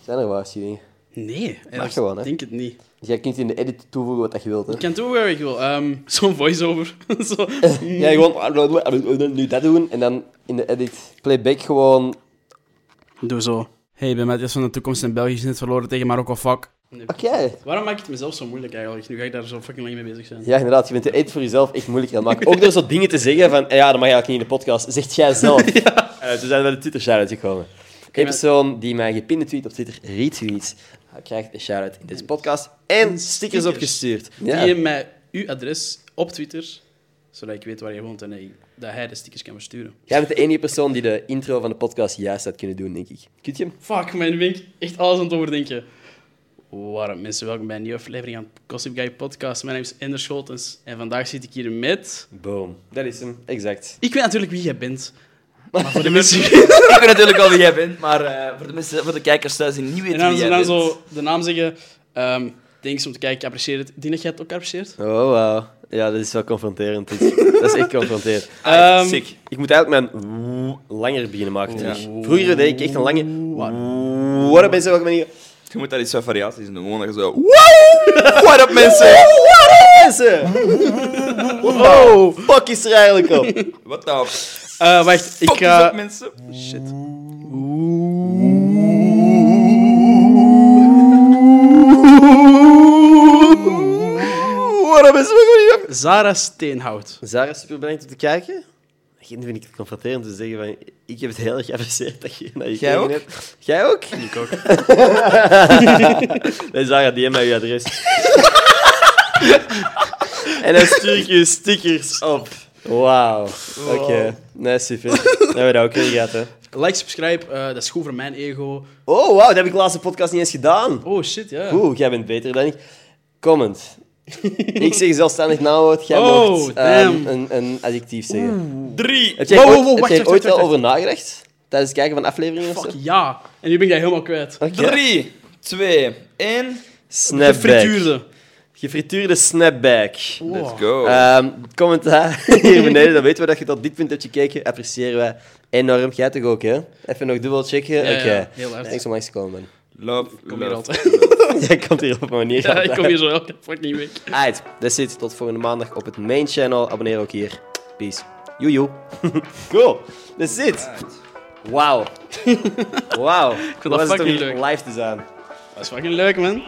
Zijn er waarschuwingen? Nee, Mag gewoon, hè? Ik denk het niet. Dus jij kunt in de edit toevoegen wat dat je wilt. Hè? Ik kan toe waar ik wil. Ehm, Zo'n voice-over. Zo. Ja, gewoon nu dat doen en dan in de edit playback gewoon. Doe zo. Hey, ik ben Matthias van de toekomst in België is net verloren tegen Marokko fuck. Oké. Waarom maak ik het mezelf zo moeilijk eigenlijk? Nu ga ik daar zo fucking lang mee bezig zijn. Ja, inderdaad. Je bent de edit voor jezelf echt moeilijk aan het maken. Ook door zo dingen te zeggen van, eh, ja, dat mag eigenlijk niet in de podcast. Zegt jij zelf. Eh, ze zijn bij de Twitter shout-out gekomen. Eén maar- persoon die mij gepinde tweet op Twitter retweet, krijgt een shout-out in deze podcast. En stickers opgestuurd. Ja. Die mij uw adres op Twitter, zodat ik weet waar je woont en ik dat hij de stickers kan versturen. Jij bent de enige persoon die de intro van de podcast juist had kunnen doen, denk ik. Kunt je hem? Fuck, man, ben ik echt alles aan het overdenken. Waarom mensen, welkom bij een nieuwe aflevering aan Gossip Guy Podcast. Mijn naam is Ender Scholtens en vandaag zit ik hier met... Boom. Dat is hem, exact. Ik weet natuurlijk wie jij bent. Maar voor de mensen... ik weet natuurlijk al wie jij bent, maar eh, voor, de mensen, voor de kijkers thuis die niet En weten dan, wie jij dan bent. zo de naam zeggen. ehm Thanks om te kijken, ik apprecieer het. Ik denk dat jij het ook apprecieert. Oh, wow. Ja, dat is wel confronterend. dit. dat is echt confronterend. Ehm, Sick. Ik moet eigenlijk mijn woe langer beginnen maken. Vroeger deed ik echt een lange... What up, mensen? Welkom nieuwe... Je moet daar iets van variaties in doen. Gewoon dat je zo... Wow! What up, mensen? Mensen! Wow! Fuck is er eigenlijk op? Wat nou? Eh, wacht, ik is ga... up, mensen? Shit. Welkom bij een nieuwe... Zara Steenhout. Zara, super bedankt om te kijken. Geen vind ik het confronterend te zeggen van... Ik heb het heel erg geapprecieerd dat je naar je Jij ook? hebt. Jij ook? Ik ook. Nee, Zara, die mij je adres. en dan stuur ik je stickers op. Wauw. Oké. Nee, super. Dan hebben we dat ook weer gehad, hè. Like, subscribe, eh, dat is goed voor mijn ego. Oh, wauw. Dat heb ik de laatste podcast niet eens gedaan. Oh shit, ja. Oeh, jij bent beter dan ik. Comment. ik zeg zelfstandig naamwoord. Jij Oh, mocht ehm, een, een adjectief zeggen. Drie. Heb jij Wow, ooit, wow, wow, heb wacht, jij ooit wel over nagedacht? Tijdens het kijken van afleveringen of Fuck, zo? ja. En nu ben ik dat helemaal kwijt. Oké. Drie, twee, één. Snapback. Gefrituurde. Gefrituurde snapback. Let's go. Ehm, commentaar hier beneden, dan weten we dat je tot dit punt hebt gekeken. Appreciëren wij enorm. Jij toch ook, hè? Even nog dubbel checken. Ja, ja, Oké. heel hard. Thanks om langs te komen, man. love, Ik kom hier love. altijd. Jij komt hier op een manier. Ja, ik kom hier zo elke fucking week. Alright, that's it. Tot volgende maandag op het main channel. Abonneer ook hier. Peace. Joejoe. cool. That's it. Wauw. Wauw. vind dat Was het om fucking leuk. live te zijn. Dat is fucking leuk, man.